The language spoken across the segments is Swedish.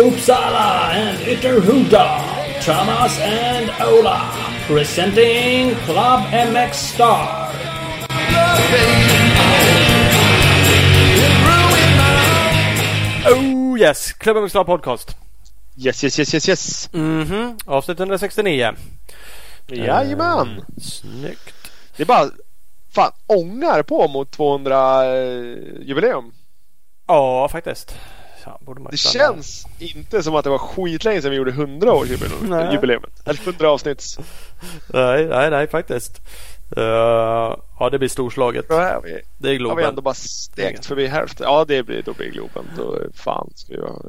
Uppsala and Ytterhuda, Thomas and Ola, presenting Club MX Star. Oh yes! Klubben Star Podcast. Yes, yes, yes, yes, yes. Mhm. Avsnitt 169. Jajamän. Eh, snyggt. Det är bara fan ångar på mot 200 eh, jubileum. Ja, faktiskt. Ja, borde man Det känns inte som att det var skitlänge sedan vi gjorde 100 års jubileum, Nej. jubileumet. Eller 100 avsnitts. Nej, nej, nej faktiskt. Eh, ja, det blir storslaget. Då har vi, Det är har vi Globen. ändå bara stekt förbi hälften. Ja, det blir, då blir Globen. Då fan ska vi vara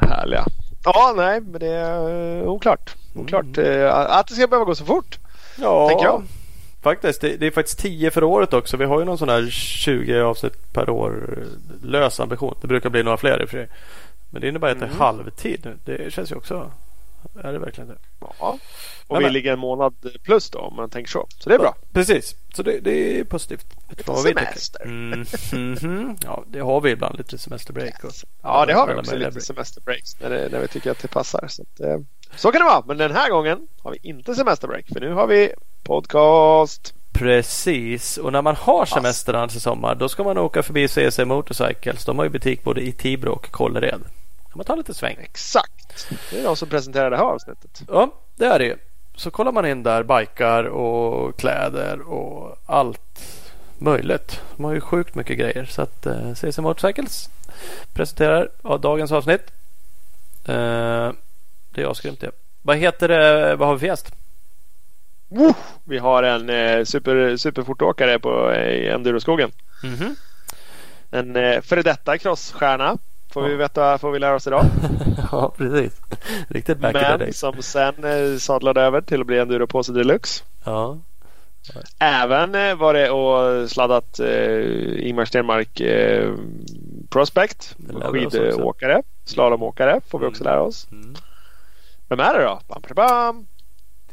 härliga. Ja, nej, men det är oklart. Oklart eh, att det ska behöva gå så fort. Ja, tänker jag. Faktiskt. Det, det är faktiskt 10 för året också. Vi har ju någon sån här 20 avsnitt per år lös ambition. Det brukar bli några fler i och för sig. Men det innebär att det är Mm. halvtid. Det känns ju också... Är det verkligen det? Ja. Och Men- vi ligger en månad plus då om man tänker så. Så det är bra. Precis, så det, det är positivt. Tycker. Semester. Mm, mhm. Ja, det har vi ibland lite semesterbreak. Och, Ja, det har vi också lite break. semesterbreaks när, det, när vi tycker att det passar. Så, att, eh, så kan det vara. Men den här gången har vi inte semesterbreak. För nu har vi podcast. Precis, och när man har semester i sommar då ska man åka förbi CC Motorcycles. De har ju butik både i Tibro och Kållered. kan man ta lite sväng. Exakt. Det är de som presenterar det här avsnittet. Ja, det är det ju. Så kollar man in där bikar och kläder och allt möjligt. De har ju sjukt mycket grejer. Så att eh, CC Motorcycles presenterar ja, dagens avsnitt. Eh, det är asgrymt det. Vad heter det? Vad har vi för gäst? Woo! Vi har en eh, super, superfortåkare på eh, enduroskogen. Mhm. En eh, före detta crossstjärna. Får vi Ja. veta, får vi lära oss idag. ja, precis. Riktigt back Men som sen eh, sadlade över till att bli enduropåse deluxe. Ja. Även eh, var det och sladdat eh, Ingmar Stenmark eh, Prospect. Vi. Skidåkare, slalomåkare får vi också lära oss. Mm. Vem är det då? Bam, bam, bam.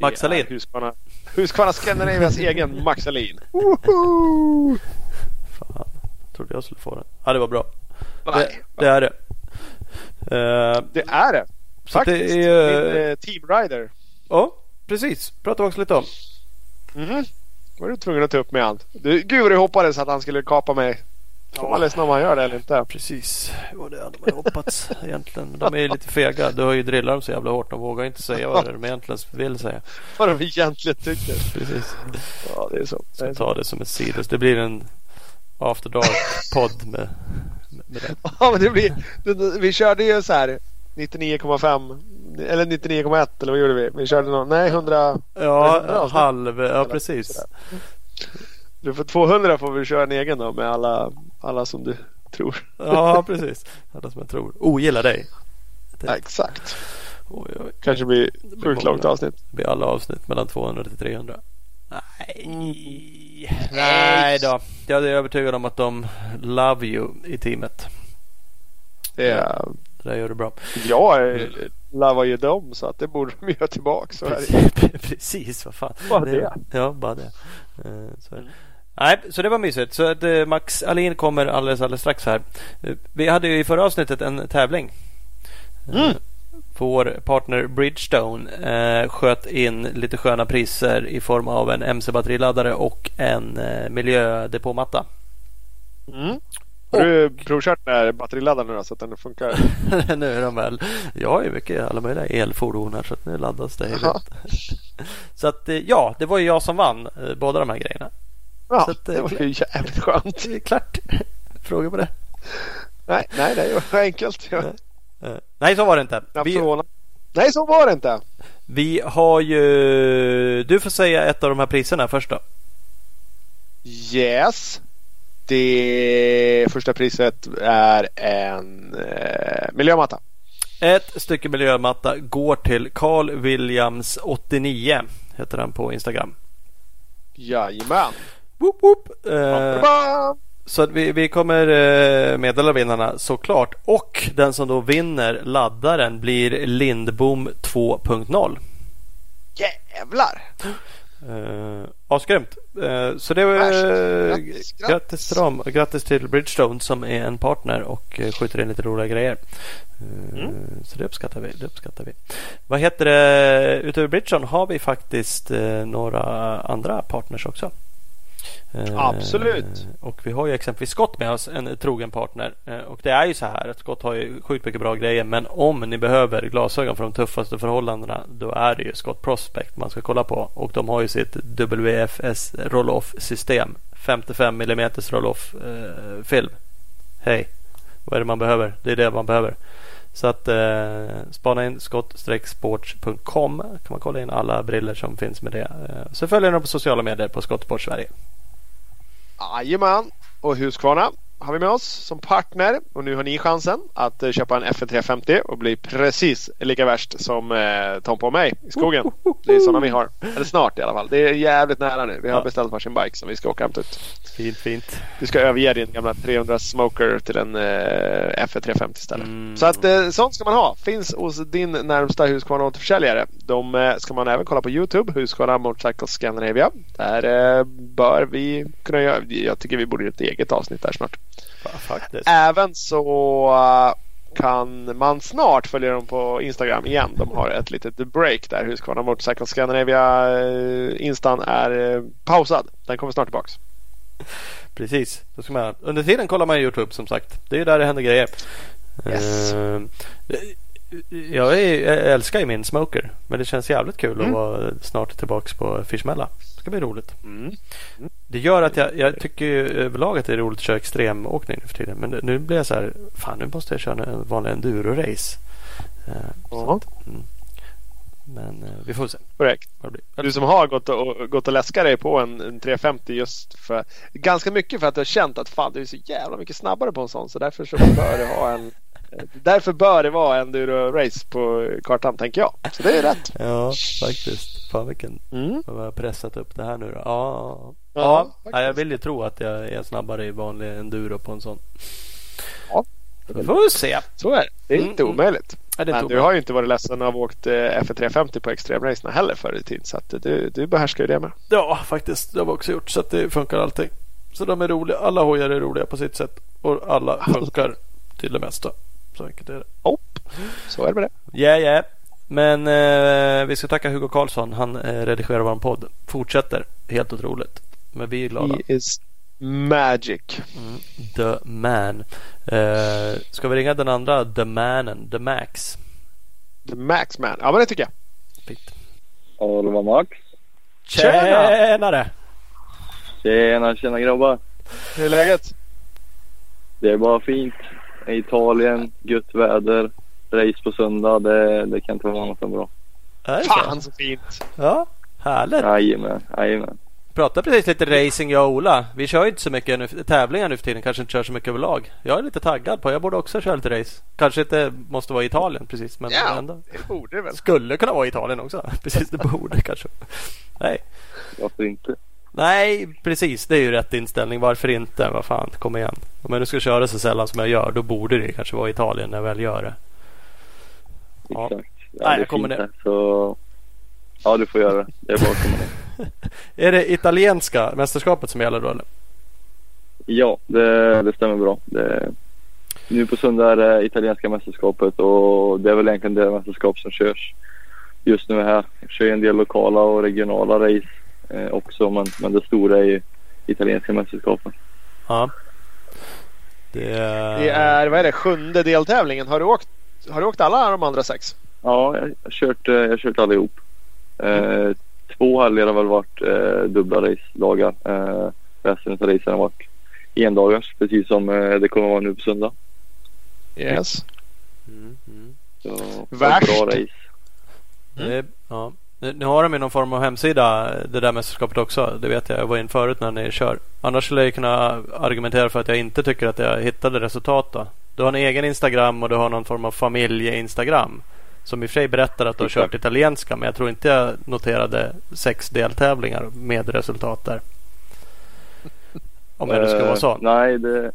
Det Max Alin. Husqvarna, Husqvarna Scandinavias egen Max Alin. Woho! Fan, trodde jag skulle få den. Ja, det var bra. Det, Nej, det är det. Eh, det är det. Så att det Faktiskt. är- Min eh, Team Rider. ja, precis. Pratar vi också lite om. Mhm. var du tvungen att ta upp med allt. Du, gud vad du hoppades att han skulle kapa mig. Får man ledsen om han gör det eller inte. Precis, ja, det hade man ju hoppats egentligen. De är ju lite fega. Du har ju drillat dem så jävla hårt. De vågar inte säga vad de egentligen vill säga. Vad de egentligen tycker. Precis. Ja, det är så. Det är Så så. ta det som ett sidus. Det blir en after dark-podd med, med, med det. Ja, men det blir, vi körde ju så här 99,5 eller 99,1 eller vad gjorde vi? Vi körde någon, nej 100. Ja, avsnitt. halv. Ja, precis. Du får 200 får vi köra en egen då med alla, alla som du tror. Ja, precis. Alla som jag tror ogillar dig. Ja, exakt. Oj, oj. Kanske blir sjukt långt avsnitt. Det blir alla avsnitt mellan 200 till 300. Nej. Mm. Nej då. Jag är övertygad om att de love you i teamet. Det är, Det där gör du bra. jag är, lavar ju dem så att det borde de göra tillbaka. Så det. Precis, precis, vad fan. Bara det. Ja, bara det. Eh, Så, är det. Nej, så det var mysigt. Så att eh, Max Alin kommer alldeles, alldeles strax här. Eh, Vi hade ju i förra avsnittet en tävling. Eh, Mm. Vår partner Bridgestone eh, sköt in lite sköna priser i form av en MC-batteriladdare och en eh, miljödepåmatta. Mm. Har du provkört den här batteriladdaren nu då så att den funkar? nu är de väl. Jag har ju mycket alla möjliga elfordon här så att nu laddas det. Så att ja, det var ju jag som vann eh, båda de här grejerna. Ja, att, eh, det var ju jävligt skönt. Det är klart. Fråga på det. Nej, nej, det var enkelt. Nej. Eh, Nej, så var det inte. Vi. Nej, så var det inte. vi har ju... Du får säga ett av de här priserna först då. Yes. Det första priset är en eh, miljömatta. Ett stycke miljömatta går till Carl Williams 89. Heter han på Instagram. Jajamän. Woop, woop. Eh, så vi, vi kommer eh, meddela vinnarna såklart. Och den som då vinner laddaren blir Lindbom 2.0. Jävlar. Uh, asgrymt! Uh, så det var uh, grattis, grattis. till dem. Grattis till Bridgestone som är en partner och uh, skjuter in lite roliga grejer. Mm. Så det uppskattar vi. Det uppskattar vi. Vad heter det? Utöver Bridgestone har vi faktiskt några andra partners också. Eh, Absolut. Och vi har ju exempelvis Scott med oss, en trogen partner. Eh, och det är ju så här att Scott har ju sjukt mycket bra grejer. Men om ni behöver glasögon för de tuffaste förhållandena då är det ju Scott Prospect man ska kolla på. Och de har ju sitt WFS roll-off system. 55 mm roll-off eh, film. Hej, vad är det man behöver? Det är det man behöver. Så att eh, spana in skott-sports.com kan man kolla in alla briller som finns med det. Eh, så följer ni dem på sociala medier på Skottsport Sverige. Jajamän, och Husqvarna har vi med oss som partner och nu har ni chansen att eh, köpa en FN350 och bli precis lika värst som eh, Tompa och mig i skogen. Det är sådana vi har. Eller snart i alla fall. Det är jävligt nära nu. Vi har beställt varsin bike som vi ska åka och hämta ut. Fint, fint. Du ska överge din gamla 300 Smoker till en eh, FN350 istället. Mm. Så att eh, sånt ska man ha. Finns hos din närmsta Husqvarna återförsäljare. De eh, ska man även kolla på Youtube. Husqvarna Motorcycle Scandinavia. Där eh, bör vi kunna göra. Jag tycker vi borde göra ett eget avsnitt där snart. Faktiskt. Även så uh, kan man snart följa dem på Instagram igen. De har ett litet break där. Husqvarna Motorcycle Scandinavia uh, Instan är uh, pausad. Den kommer snart tillbaks. Precis. Då ska man, under tiden kollar man Youtube som sagt. Det är där det händer grejer. Yes. Uh, jag, är, jag älskar ju min smoker. Men det känns jävligt kul mm. att vara snart tillbaks på Fishmella. Det ska bli roligt. Mm. Mm. Det gör att jag, jag tycker överlag att det är roligt att köra extremåkning nu för tiden. Men nu blir jag så här. Fan nu måste jag köra en vanlig enduro-race. Uh, mm. Men uh, vi får se. Korrekt. Du som har gått och, gått och läskat dig på en, en 350 just för ganska mycket för att du har känt att fan du är så jävla mycket snabbare på en sån så därför så bör du ha en Därför bör det vara enduro-race på kartan tänker jag. Så det är rätt. Ja, faktiskt. Fan vilken... Mm. Jag har pressat upp det här nu då. Ja, ja, ja jag vill ju tro att jag är snabbare i vanlig enduro på en sån. Ja. Vi får se. Så är det. Det är inte mm. omöjligt. Ja, Men du har ju inte varit ledsen av åkt eh, F350 på extremracerna heller förr i tiden. Så att du, du behärskar ju det med. Ja, faktiskt. Det har vi också gjort. Så att det funkar allting. Så de är roliga. Alla hojar är roliga på sitt sätt. Och alla funkar till det mesta. Så enkelt är det. Hopp. Så är det med det. Ja, yeah, ja. Yeah. Men eh, vi ska tacka Hugo Karlsson. Han eh, redigerar vår podd. Fortsätter. Helt otroligt. Men vi är glada. He is magic. Mm. The man. Eh, ska vi ringa den andra The manen? The Max. The Max man. Ja men det tycker jag. Fint. Var Max. Tjenare! Tjena tjena grabbar. Hur är läget? Det är bara fint. Italien, gött väder, race på söndag. Det, det kan inte vara annat än bra. Fan så fint! Ja, härligt. Jajamän, jajamän. Pratade precis lite racing jag och Ola. Vi kör ju inte så mycket nu, tävlingar nu för tiden. Kanske inte kör så mycket överlag. Jag är lite taggad på. Jag borde också köra lite race. Kanske inte måste vara i Italien precis. Men ja, ändå. det borde väl. Skulle kunna vara i Italien också. Precis, det borde kanske. Nej. Varför inte? Nej, precis. Det är ju rätt inställning. Varför inte? Vad fan, kom igen. Om jag nu ska köra så sällan som jag gör, då borde det kanske vara Italien när jag väl gör det. Ja. Exakt. Ja, Nej, jag kommer det. Så... Ja, du får göra det. Det är bara att komma ner. är det italienska mästerskapet som gäller då eller? Ja, det, det stämmer bra. Det, nu på söndag är det italienska mästerskapet och det är väl egentligen det mästerskap som körs just nu här. Jag kör en del lokala och regionala race eh, också men, men det stora är ju italienska mästerskapen. Ja. Det är... det är, vad är det, sjunde deltävlingen. Har du åkt, har du åkt alla de andra sex? Ja, jag har kört, eh, jag har kört allihop. Mm. Eh, två helger har väl varit eh, dubbla race-dagar. Eh, resten av racen har varit endagars precis som eh, det kommer att vara nu på söndag. Yes. Mm, mm. Så, Värst. Bra race. Mm. ja. Nu har de ju någon form av hemsida, det där mästerskapet också. Det vet jag. Jag var in förut när ni kör. Annars skulle jag kunna argumentera för att jag inte tycker att jag hittade resultat. Då. Du har en egen Instagram och du har någon form av familje-Instagram. Som i och för sig berättar att du har kört italienska. Men jag tror inte jag noterade sex deltävlingar med resultat där. Om det nu ska vara så. Uh, nej, det,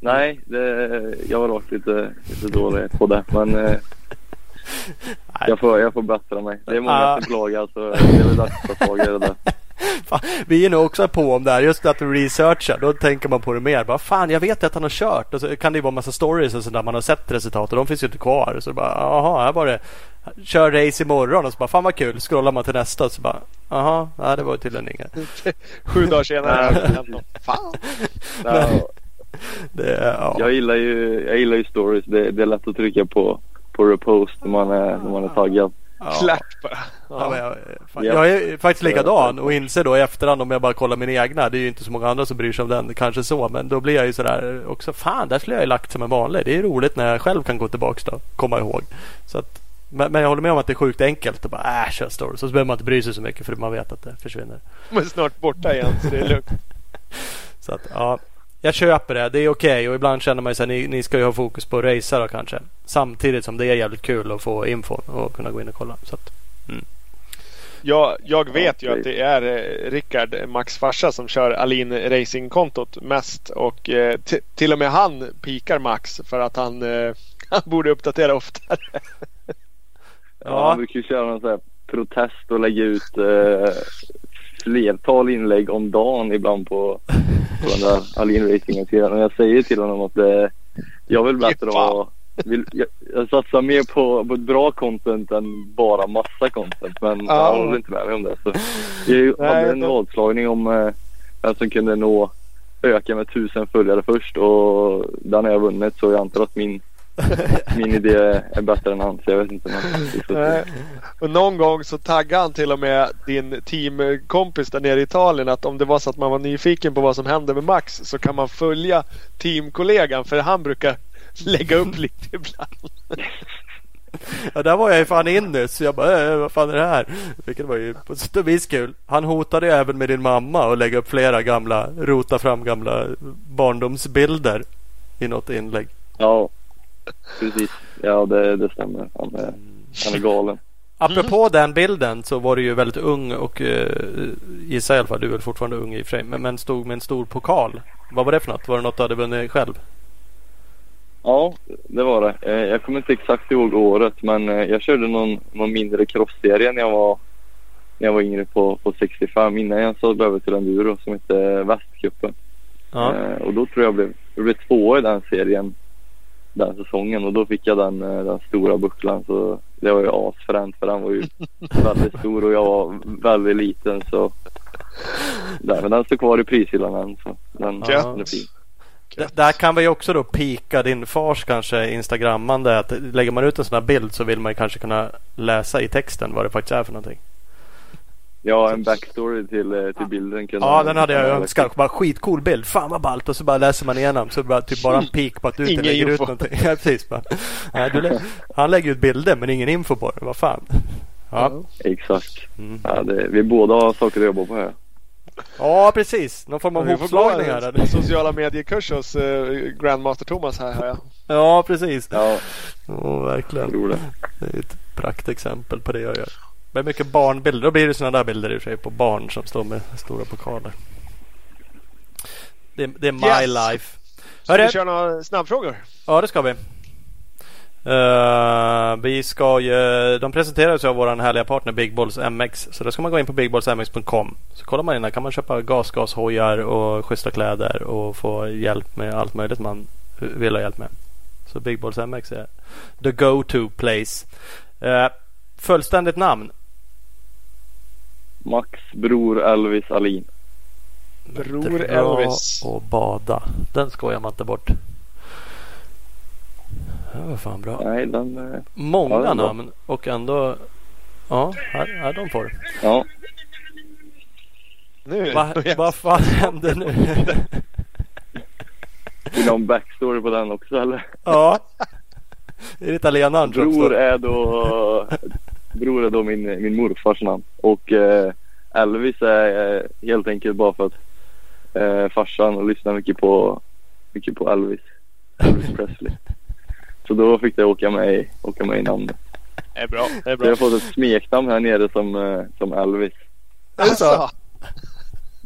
nej det, jag har varit lite, lite dålig på det. Men uh, Jag får, jag får bättra mig. Det är många som klagar så det är väl dags att ta tag i det där. Fan, vi är nog också på om det här. Just att du researchar. Då tänker man på det mer. Bara, fan jag vet att han har kört. Och så kan det ju vara massa stories och sådär. Man har sett resultat och de finns ju inte kvar. Så bara jaha här var det. Kör race imorgon och så bara fan vad kul. Scrollar man till nästa och så bara jaha. Nej det var ju tydligen inget. Sju dagar senare. Fan. Ja, Det, ja. jag, gillar ju, jag gillar ju stories. Det, det är lätt att trycka på, på repost när man är, när man är taggad. Ja. Klart bara. Ja, men jag, är faktiskt likadan och inser då i efterhand om jag bara kollar min egna. Det är ju inte så många andra som bryr sig om den. Kanske så. Men då blir jag ju sådär också. Fan där skulle jag ju lagt som en vanlig. Det är roligt när jag själv kan gå tillbaks då. Komma ihåg. Så att, men, men jag håller med om att det är sjukt enkelt. att bara äh, kör stories. Så behöver man inte bry sig så mycket för man vet att det försvinner. Är snart borta igen så det är lugnt. Så att ja. Jag köper det. Det är okej. Och ibland känner man ju så här, ni, ni ska ju ha fokus på att racea då kanske. Samtidigt som det är jävligt kul att få infon och kunna gå in och kolla. Så att, Jag, jag vet ju att det är eh, Rickard, Max farsa, som kör Alin Racing-kontot mest. Och eh, t- till och med han pikar Max för att han, eh, han borde uppdatera oftare. Ja. Han brukar ju köra någon sån här protest och lägga ut eh, flertal inlägg om dagen ibland på, på den där Alin Racingen sidan. Och jag säger till honom att det, jag vill bättre ha vill, jag, jag satsar mer på, på ett bra content än bara massa content. Men Ja. han håller inte med mig om det. Så jag Nej, hade en det- vadslagning om eh, vem som kunde nå öka med tusen följare först och den har jag vunnit så jag antar att min min idé är bättre än hans. Jag vet inte. Men. Och någon gång så taggade han till och med din teamkompis där nere i Italien att om det var så att man var nyfiken på vad som hände med Max så kan man följa teamkollegan för han brukar lägga upp lite ibland. Ja, där var jag ju fan in nyss. Så jag bara, äh, vad fan är det här? Vilket var ju på sätt och vis kul. Han hotade ju även med din mamma att lägga upp flera gamla, rota fram gamla barndomsbilder i något inlägg. Ja, precis. Ja, det, det stämmer. Han är, han är galen. Apropå den bilden så var du ju väldigt ung och uh, gissar i alla fall, du är väl fortfarande ung i och för sig, men, men stod med en stor pokal. Vad var det för något? Var det något du hade vunnit själv? Ja, det var det. Eh, Jag kommer inte exakt ihåg året men eh, jag körde någon, någon mindre crossserie när jag var, när jag var yngre på, på 65 innan jag sålde över till enduro som hette Västcupen. Ja. Eh, och då tror jag blev, jag blev tvåa i den serien den säsongen och då fick jag den, eh, den stora bucklan så det var ju asfränt för den var ju väldigt stor och jag var väldigt liten så där, men den står kvar i prishyllan än så den, Ja. den är fin. D- där kan vi ju också då pika din fars kanske instagrammande. Att lägger man ut en sån här bild så vill man ju kanske kunna läsa i texten vad det faktiskt är för någonting. Ja, en backstory till, eh, till bilden. kunde Ja, den hade jag önskat. Bara skitcool bild. Fan vad ballt. Och så bara läser man igenom. Så bara, typ bara en pik på att du inte Ingen lägger ut info. någonting. Ja, precis. Bara. Nej, du lä- han lägger ut bilder men ingen info på det. Vad fan. Ja, Exakt. Mm. Ja, det, vi båda har saker att jobba på här. ja precis. Någon form av hopslagning här. sociala mediekurs hos eh, Grandmaster Thomas här har jag. Ja, precis. Ja, jag verkligen. tror det. Det är ett praktexempel på det jag gör. Men mycket barnbilder. Då blir det sådana där bilder i och för sig på barn som står med stora pokaler. Det, det är my Yes. life. Ska Hörru. vi köra några snabbfrågor? Ja, det ska vi. Eh, vi ska ju, de presenteras av vår härliga partner Big Balls MX. Så då ska man gå in på bigballsmx.com. Så kollar man in där kan man köpa gasgashojar och schyssta kläder och få hjälp med allt möjligt man vill ha hjälp med. Så Big Balls MX är the go-to place. Uh, fullständigt namn? Max bror Elvis Alin. Bror Elvis. och bada. Den skojar man inte bort. Det var fan bra. Nej, den... eh, Många Ja, bra. namn och ändå... Ja, här, här de får. Ja, Nu. Vad vad fan händer nu? vill du ha en backstory på den också eller? ja. Är det italienaren som Bror är då... Bror är då min, min morfars namn. Och eh, Elvis är eh, helt enkelt bara för att eh, farsan lyssnar mycket på, mycket på Elvis. Elvis Presley. Så då fick jag åka med, i- åka med i namnet. Det är bra. Det är Så bra. jag har fått ett smeknamn här nere som, eh, som Elvis. Är det så? Alltså,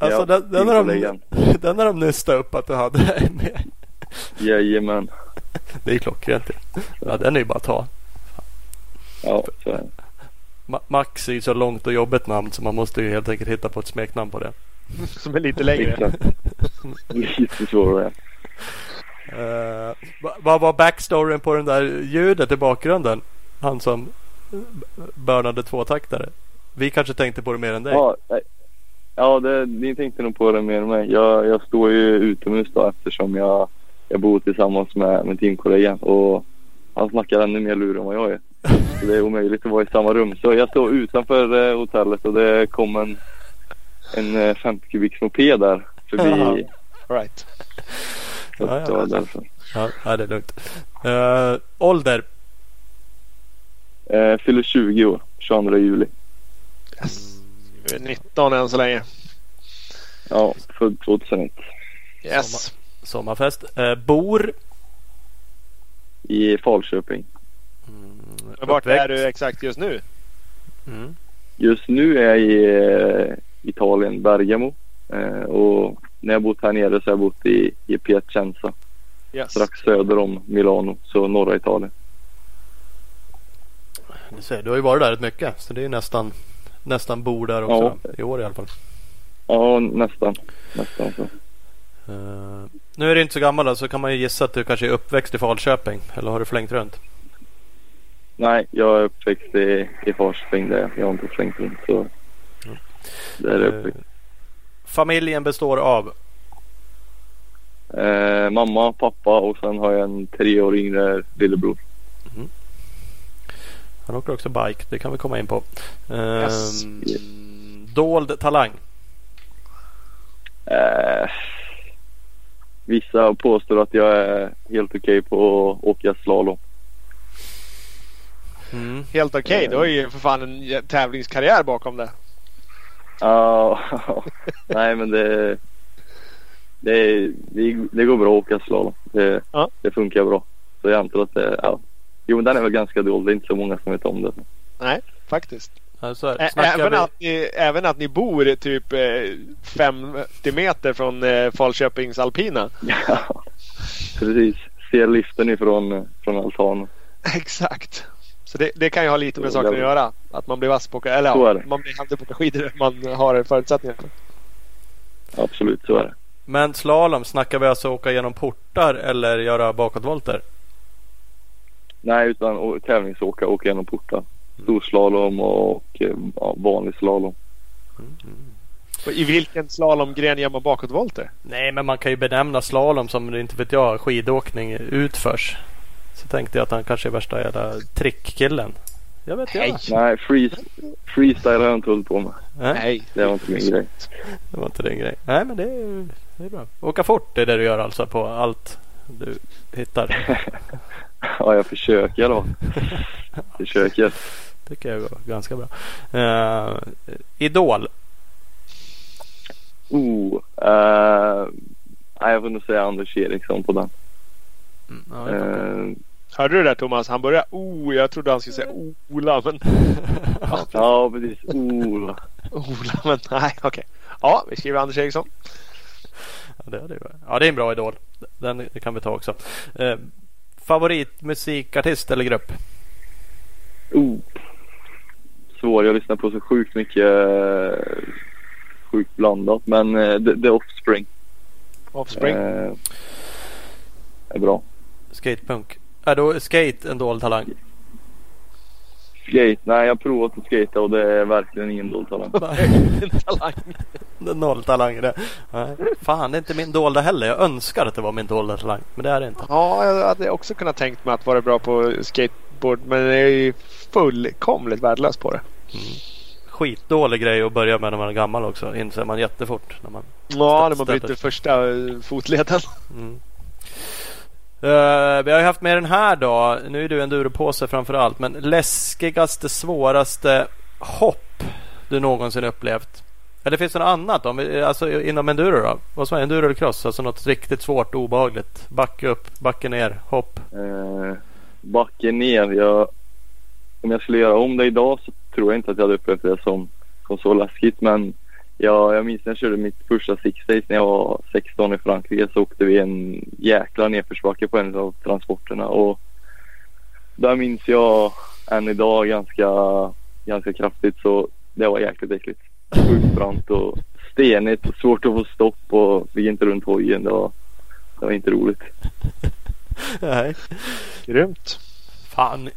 Alltså Ja, den, den, har de, den har de nystat upp att du hade med. Jajamän. Det är klockrent. Ja, den är ju bara att ta. Ja, så är det. Ma- Max är ju så långt och jobbigt namn så man måste ju helt enkelt hitta på ett smeknamn på det. Som är lite längre. Exakt. Lite svårare. Eh, va- vad var backstoryn på den där ljudet i bakgrunden? Han som börnade tvåtaktare. Vi kanske tänkte på det mer än dig. Ja, nej. ja det, ni tänkte nog på det mer än mig. Jag, jag står ju utomhus då eftersom jag, jag bor tillsammans med, med teamkollegan och han snackar ännu mer lur än vad jag är. Det är omöjligt att vara i samma rum. Så jag står utanför eh, hotellet och det kom en, en eh, 50 kubiks moped där förbi. Jaha. Right. Så Ja, ja, det var ja. det är lugnt. Eh, ålder? Eh, fyller 20 år, 22 juli. Yes. Du är 19 än så länge. Ja, född 2001. Yes. Sommarfest. Eh, bor? I Falköping. Men vart uppväxt? är du exakt just nu? Mm. Just nu är jag i eh, Italien, Bergamo. Eh, och när jag bott här nere så har jag bott i, i Piacenza. Yes. Strax söder om Milano, så norra Italien. Du, ser, du har ju varit där rätt mycket. Så det är ju nästan, nästan bor där också. I år i alla fall. Ja, nästan. Nästan så. Eh, nu är du inte så gammal så kan man ju gissa att du kanske är uppväxt i Falköping. Eller har du flängt runt? Nej, jag är uppväxt i, i Falköping där. Jag har inte flängt runt så. Där är jag Eh, familjen består av? Eh, mamma, pappa och sen har jag en tre år yngre lillebror. Han åker också bike. Det kan vi komma in på. Eh, Yes. Dold talang? Eh, vissa påstår att jag är helt okej på att åka slalom. Mm. Helt okej. Du har ju för fan en tävlingskarriär bakom det. Ja, nej men det, det, det, det går bra att åka slalom. Det, Ja. det funkar bra. Så jag antar att det, ja. Jo men den är väl ganska dold. Det är inte så många som vet om det. Nej, faktiskt. Alltså, Ä- även, vi... att ni, även att ni bor typ eh, 50 meter från eh, Falköpings alpina. Ja, precis. Ser liften ifrån från altanen. Exakt. Så det, det kan ju ha lite med Så saken att göra. Att man blir vass på eller ja, man blir handig på åka skidor. Man har förutsättningar för. Absolut, så är det. Men slalom, snackar vi alltså åka genom portar eller göra bakåtvolter? Nej, utan tävlingsåka, åka genom portar. Storslalom och eh, ja, vanlig slalom. Och I vilken slalomgren gör man bakåtvolter? Nej, men man kan ju benämna slalom som, inte vet jag, skidåkning utförs. Så tänkte jag att han kanske är värsta jävla trickkillen. Jag vet Nej. inte. Nej, free, freestyle har jag inte hållit på med. Nej, Nej. Det var inte min grej. det var inte din grej. Nej, men det är, det är bra. Åka fort är det du gör alltså på allt du hittar. Ja, jag försöker då. Försöker. tycker jag går ganska bra. Uh, Idol. Oh, nej, jag får nog säga Anders Eriksson på den. Mm, ja, Hörde du det där Thomas? Han började oh, jag trodde han skulle säga Ola. Men ja, precis. Oh, Ola, men nej okej. Ja, vi skriver Anders Eriksson. Ja, det, är det, ja, det är en bra idol. Den kan vi ta också. Eh, favoritmusikartist eller grupp? oh. Svår. Jag lyssnar på så sjukt mycket. eh, Sjukt blandat. Men eh, The, The Offspring Offspring. eh, är bra. Skatepunk. Är då skate en dold talang? Skate. Nej, jag har provat att skata och det är verkligen ingen dold talang. Noll talang det. Nej. Fan, det är inte min dolda heller. Jag önskar att det var min dolda talang. Men det är det inte. Ja, jag hade också kunnat tänkt mig att vara bra på skateboard. Men jag är ju fullkomligt värdelös på det. Skitdålig grej att börja med när man är gammal också. Inser man jättefort. När man... Ja, när man byter första fotleden. Mm. Eh, vi har ju haft med den här då. Nu är du en duropåse framför allt. Men läskigaste, svåraste hopp du någonsin upplevt? Eller finns det något annat då? Om vi- Alltså inom enduro då? Vad som är enduro eller cross? Alltså något riktigt svårt och obehagligt. Backe upp, backe ner, hopp. Eh, backen ner. Jag, om jag skulle göra om det idag så tror jag inte att jag hade upplevt det som, som så läskigt. Men jag, jag minns när jag körde mitt första six days när jag var 16 i Frankrike så åkte vi en jäkla nedförsbacke på en av transporterna. Och där minns jag än idag ganska, ganska kraftigt så det var jäkligt äckligt. Sjukt brant och stenigt och svårt att få stopp och vi gick inte runt hojen. Det var, det var inte roligt. Nej. Grymt.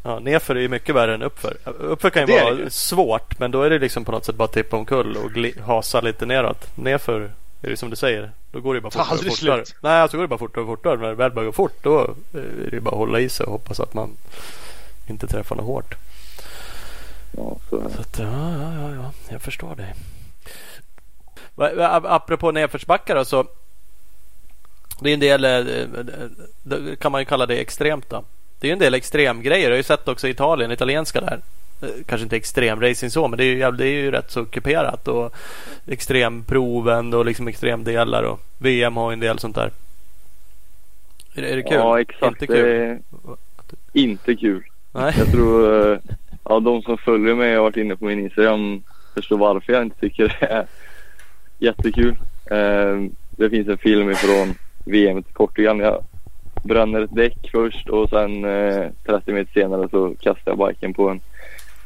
Ja, nerför är ju mycket värre än uppför. Uppför kan ju Det vara ju. svårt men då är det liksom på något sätt bara tippa omkull och hasa lite neråt. Nerför är det som du säger. Då går det bara Tar fortare och fortare. slut. Nej, alltså går det bara fortare och fortare. När det väl börjar gå fort då är det bara att hålla i sig och hoppas att man inte träffar något hårt. Ja, så, Så att, ja, ja, ja, ja, jag förstår dig. Apropå nedförsbackar då, så det är en del, eh, eh, det kan man ju kalla det extremt då. Det är ju en del extremgrejer. Jag har ju sett också i Italien, italienska där. Eh, Kanske inte extremracing så, men det är ju, det är ju rätt så kuperat. Och extremproven och liksom extremdelar och VM har ju en del sånt där. Är är det kul? Ja, exakt. Inte kul? inte kul. Nej. Jag tror, eh, ja de som följer mig och har varit inne på min Instagram förstår varför jag inte tycker det är jättekul. Eh, Det finns en film ifrån VM till Portugal. Jag bränner ett däck först och sen eh, 30 meter senare så kastar jag biken på en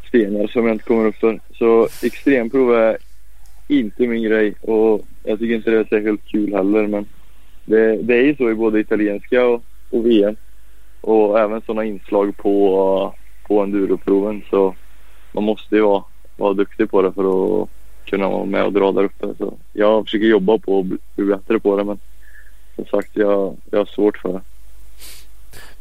stenar som jag inte kommer upp för. Så extremprov är inte min grej och jag tycker inte det är särskilt kul heller men det, det är ju så i både italienska och, och VM och även sådana inslag på, på enduroproven så man måste ju vara, vara duktig på det för att kunna vara med och dra där uppe. Så jag försöker jobba på att bli bli bättre på det men som sagt jag, jag har svårt för det.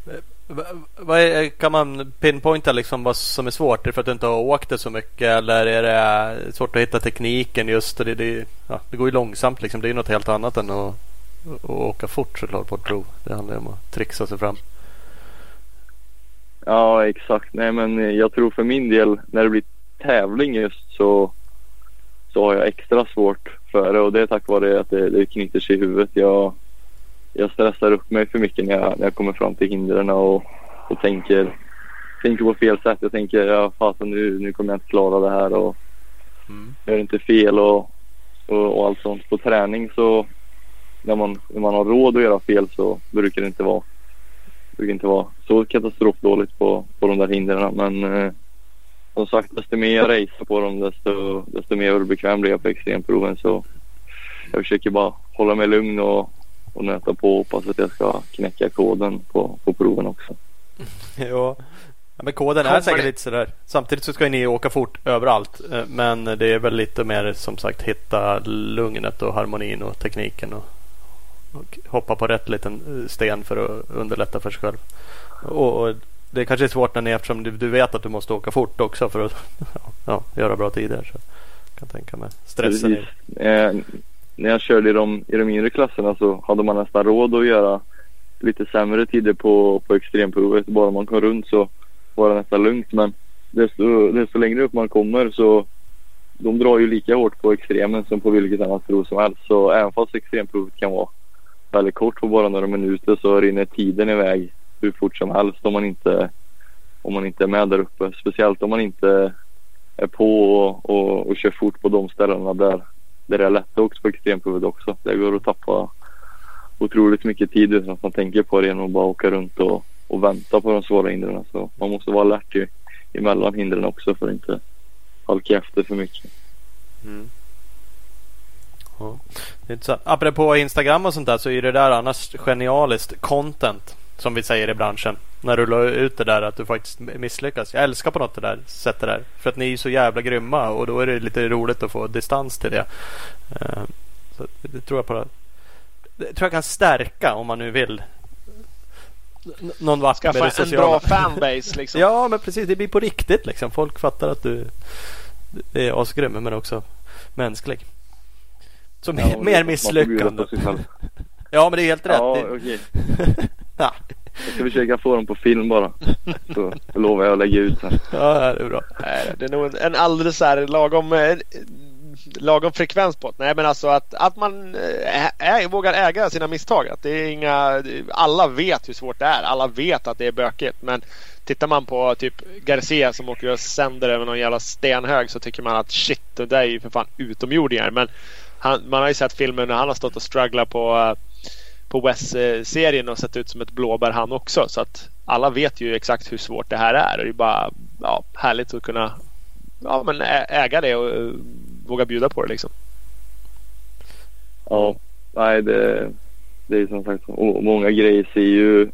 Eh, vad är, kan man pinpointa liksom vad som är svårt? Är det för att du inte har åkt det så mycket eller är det eh, svårt att hitta tekniken just? Det, det, ja, det går ju långsamt liksom. Det är ju något helt annat än att, att åka fort såklart på ett prov. Det handlar ju om att trixa sig fram. Ja exakt. Nej men jag tror för min del när det blir tävling just så, så har jag extra svårt för det och det är tack vare att det, det knyter sig i huvudet. Jag, jag stressar upp mig för mycket när jag, när jag kommer fram till hindren och, och tänker, tänker på fel sätt. Jag tänker ja, fasen nu, nu kommer jag inte klara det här och Mm. gör inte fel och, och, och allt sånt. På träning så när man, när man har råd att göra fel så brukar det inte vara, brukar inte vara så katastrofdåligt på, på de där hindren. Men eh, som sagt, desto mer jag racear på dem desto, desto mer bekväm blir jag på extremproven. Så jag försöker bara hålla mig lugn och, och nöta på och hoppas att jag ska knäcka koden på, på proven också. Ja. Ja, men koden är säkert lite sådär. Samtidigt så ska ju ni åka fort överallt. Eh, Men det är väl lite mer som sagt hitta lugnet och harmonin och tekniken. Och, och hoppa på rätt liten eh, sten för att underlätta för sig själv. Och, och det kanske är svårt när ni eftersom du, du vet att du måste åka fort också för att ja, göra bra tider. Så jag kan tänka mig stressen. Precis. Eh, när jag körde i de, i de yngre klasserna så hade man nästan råd att göra lite sämre tider på, på extremprovet. Bara man kom runt så var det nästan lugnt. Men desto, desto längre upp man kommer så de drar ju lika hårt på extremen som på vilket annat prov som helst. Så även fast extremprovet kan vara väldigt kort på bara några minuter så rinner tiden iväg hur fort som helst om man inte, om man inte är med där uppe. Speciellt om man inte är på och, och, och kör fort på de ställena där, det är lätt också på extremprovet också. Det går att tappa otroligt mycket tid utan att man tänker på det genom att bara åka runt och, och vänta på de svåra hindren. Så man måste vara alert ju, emellan hindren också för att inte halka efter för mycket. Mm. Ja, det är intressant. Apropå Instagram och sånt där så är det där annars genialiskt content som vi säger i branschen. När du la ut det där att du faktiskt misslyckas. Jag älskar på något det där sättet där. För att ni är så jävla grymma och då är det lite roligt att få distans till det. Eh, Så det tror jag på. Det tror jag kan stärka om man nu vill. N- Någon vart med det Skaffa en sociala. bra fanbase liksom. Ja, men precis. Det blir på riktigt liksom. Folk fattar att du är asgrym men också mänsklig. Så mer, Ja, mer misslyckande. Ja, men det är helt rätt. Ja, Det- ja. Jag ska försöka få dem på film bara. Så lovar jag att lägga ut sen. ja, det är bra. Det är nog en, en alldeles här lagom, eh, lagom frekvens på det. Nej men alltså att, att man eh, ä, vågar äga sina misstag. Att det är inga, alla vet hur svårt det är. Alla vet att det är bökigt. Men tittar man på typ Garcia som åker och sänder över någon jävla stenhög så tycker man att shit det där är ju för fan utomjordingar. Men han, man har ju sett filmer när han har stått och strugglat på eh, på West-serien och sett ut som ett blåbär han också. Så att alla vet ju exakt hur svårt det här är och det är bara ja, härligt att kunna ja, men äga det och eh, våga bjuda på det liksom. Ja, nej det, det är som sagt många grejer ser ju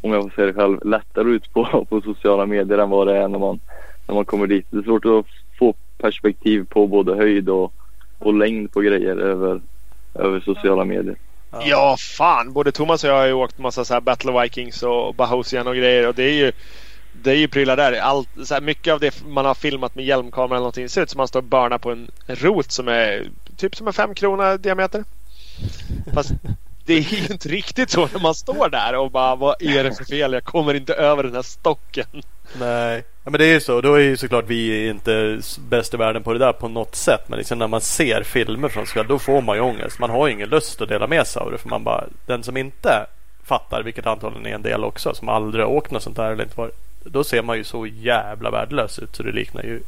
om jag får säga det själv lättare ut på, på sociala medier än vad det är när man, när man kommer dit. Det är svårt att få perspektiv på både höjd och, och längd på grejer över, över sociala medier. Ja. ja, fan. Både Thomas och jag har ju åkt massa så här Battle Vikings och Bahosian och grejer och det är ju det är ju prylar där. Allt, så här, mycket av det man har filmat med hjälmkamera eller någonting ser ut som man står och börnar på en rot som är typ som en fem krona diameter. Fast det är ju inte riktigt så när man står där och bara vad är det för fel? Jag kommer inte över den här stocken. Nej, ja, men det är ju så. Då är ju såklart vi inte bäst i världen på det där på något sätt. Men liksom när man ser filmer från sig då får man ju ångest. Man har ju ingen lust att dela med sig av det. För man bara, den som inte fattar, vilket antagligen är en del också, som aldrig har åkt något sånt där eller inte varit. Då ser man ju så jävla värdelös ut så det liknar ju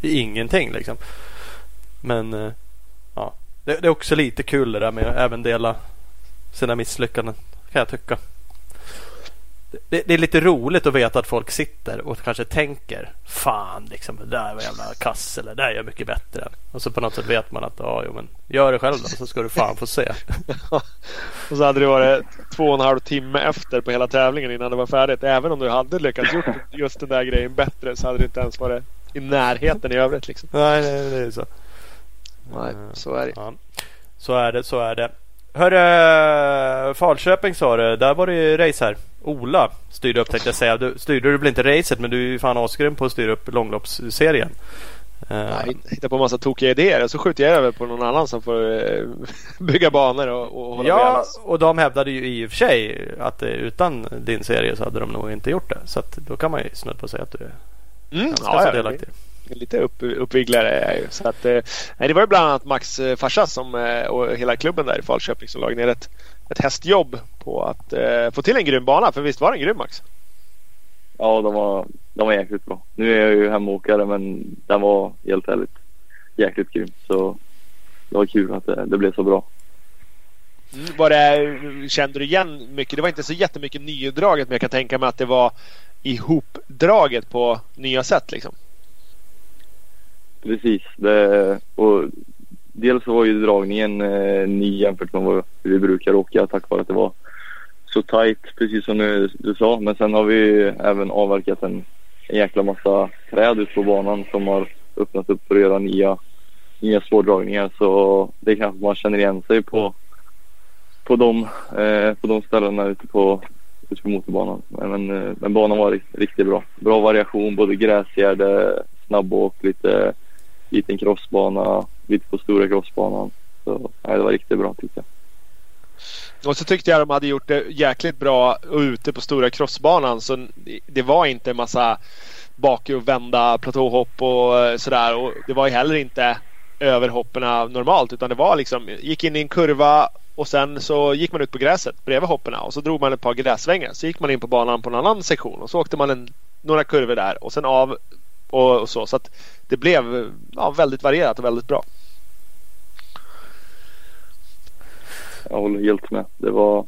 ingenting liksom. Men eh, ja, det, det är också lite kul det där med att även dela sina misslyckanden kan jag tycka. Det, det, är lite roligt att veta att folk sitter och kanske tänker Fan liksom det där var jävla kass eller det där är jag mycket bättre. Och så på något sätt vet man att ja, jo, men gör det själv då så ska du fan få se. och så hade det varit två och en halv timme efter på hela tävlingen innan det var färdigt. Även om du hade lyckats gjort just den där grejen bättre så hade det inte ens varit i närheten i övrigt. Liksom. Nej, nej, det är så. Nej, så är det. Ja. Så är det, så är det. Hörru, Falköping sa du. Där var det ju race här. Ola styrde upp tänkte jag säga. Du, styrde du väl inte racet men du är ju fan asgrym på att styra upp långloppsserien. Jag uh, hittar på en massa tokiga idéer och så skjuter jag över på någon annan som får uh, bygga banor och, och hålla Ja, och de hävdade ju i och för sig att uh, utan din serie så hade de nog inte gjort det. Så då kan man ju snudd på säga att du är mm, ganska ja, så delaktig. Ja, lite upp, uppviglare. Så att, eh, nej, det var ju bland annat Max eh, farsa som, eh, och hela klubben där i Falköping som lade ner ett, ett hästjobb på att eh, få till en grym bana. För visst var den grym Max? Ja, de var, de var jäkligt bra. Nu är jag ju hemåkare men den var helt ärligt jäkligt grym. Så det var kul att det, det blev så bra. Mm, var det, kände du igen mycket? Det var inte så jättemycket nydraget men jag kan tänka mig att det var ihopdraget på nya sätt liksom. Precis. Det, och dels var ju dragningen eh, ny jämfört med vad vi brukar åka tack vare att det var så tajt, precis som du, du sa. Men sen har vi även avverkat en, en jäkla massa träd ute på banan som har öppnat upp för att göra nya, nya spårdragningar. Så det kanske man känner igen sig på, på, de, eh, på de ställena ute på, ute på motorbanan. Men, men, eh, men banan var riktigt, riktigt bra. Bra variation, både gräsgärde, snabbåk, lite liten crossbana, lite på stora crossbanan. Så nej, det var riktigt bra tyckte jag. Och så tyckte jag de hade gjort det jäkligt bra ute på stora crossbanan. Så det var inte en massa bak och vända platåhopp och eh, sådär. Och det var ju heller inte överhoppen normalt utan det var liksom gick in i en kurva och sen så gick man ut på gräset bredvid hopperna och så drog man ett par grässvängar. Så gick man in på banan på en annan sektion och så åkte man en, några kurvor där och sen av och, och så. Så att det blev ja, väldigt varierat och väldigt bra. Jag håller helt med. Det var,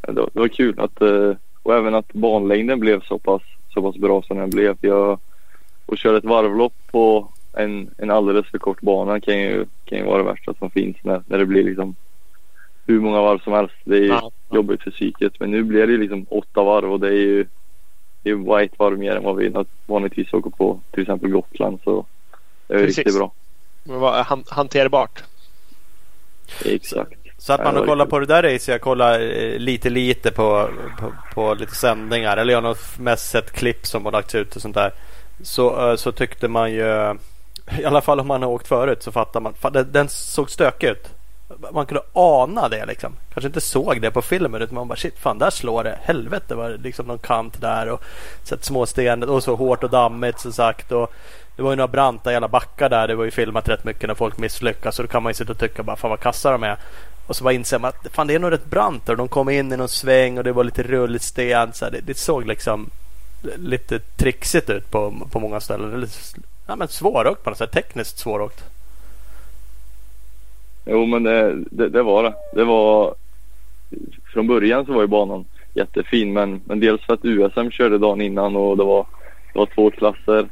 det var, det var kul att, eh, och även att banlängden blev så pass, så pass bra som den blev. Jag, och köra ett varvlopp på en, en alldeles för kort bana kan ju, kan ju vara det värsta som finns när, när det blir liksom hur många varv som helst. Det är ja, ja. jobbigt för psyket. Men nu blir det liksom åtta varv och det är ju det är bara ett varv mer än vad vi vanligtvis åker på till exempel Gotland. Så det är Precis. riktigt bra. Det var hanterbart. Exakt. Så att man då kollar på det där racet. Jag kollar eh, lite lite på, på, på, lite sändningar. Eller jag har mest sett klipp som har lagts ut och sånt där. Så, eh, så tyckte man ju. I alla fall om man har åkt förut så fattar man. Den såg stökig ut man kunde ana det liksom. Kanske inte såg det på filmen utan man bara shit fan där slår det. Helvete var det liksom någon kant där och sett småsten och så hårt och dammigt som sagt. Och det var ju några branta jävla backar där. Det var ju filmat rätt mycket när folk misslyckas. Så då kan man ju sitta och tycka bara fan vad kassa de är. Och så bara inser man att fan det är nog rätt brant och de kom in i någon sväng och det var lite rullsten. sten. Så det, det, såg liksom lite trixigt ut på, på många ställen. Lite, ja, men svåråkt på något sätt. Tekniskt svåråkt. Jo men det, det, det, var det. Det var Från början så var ju banan jättefin. Men, men dels för att USM körde dagen innan och det var, det var två klasser.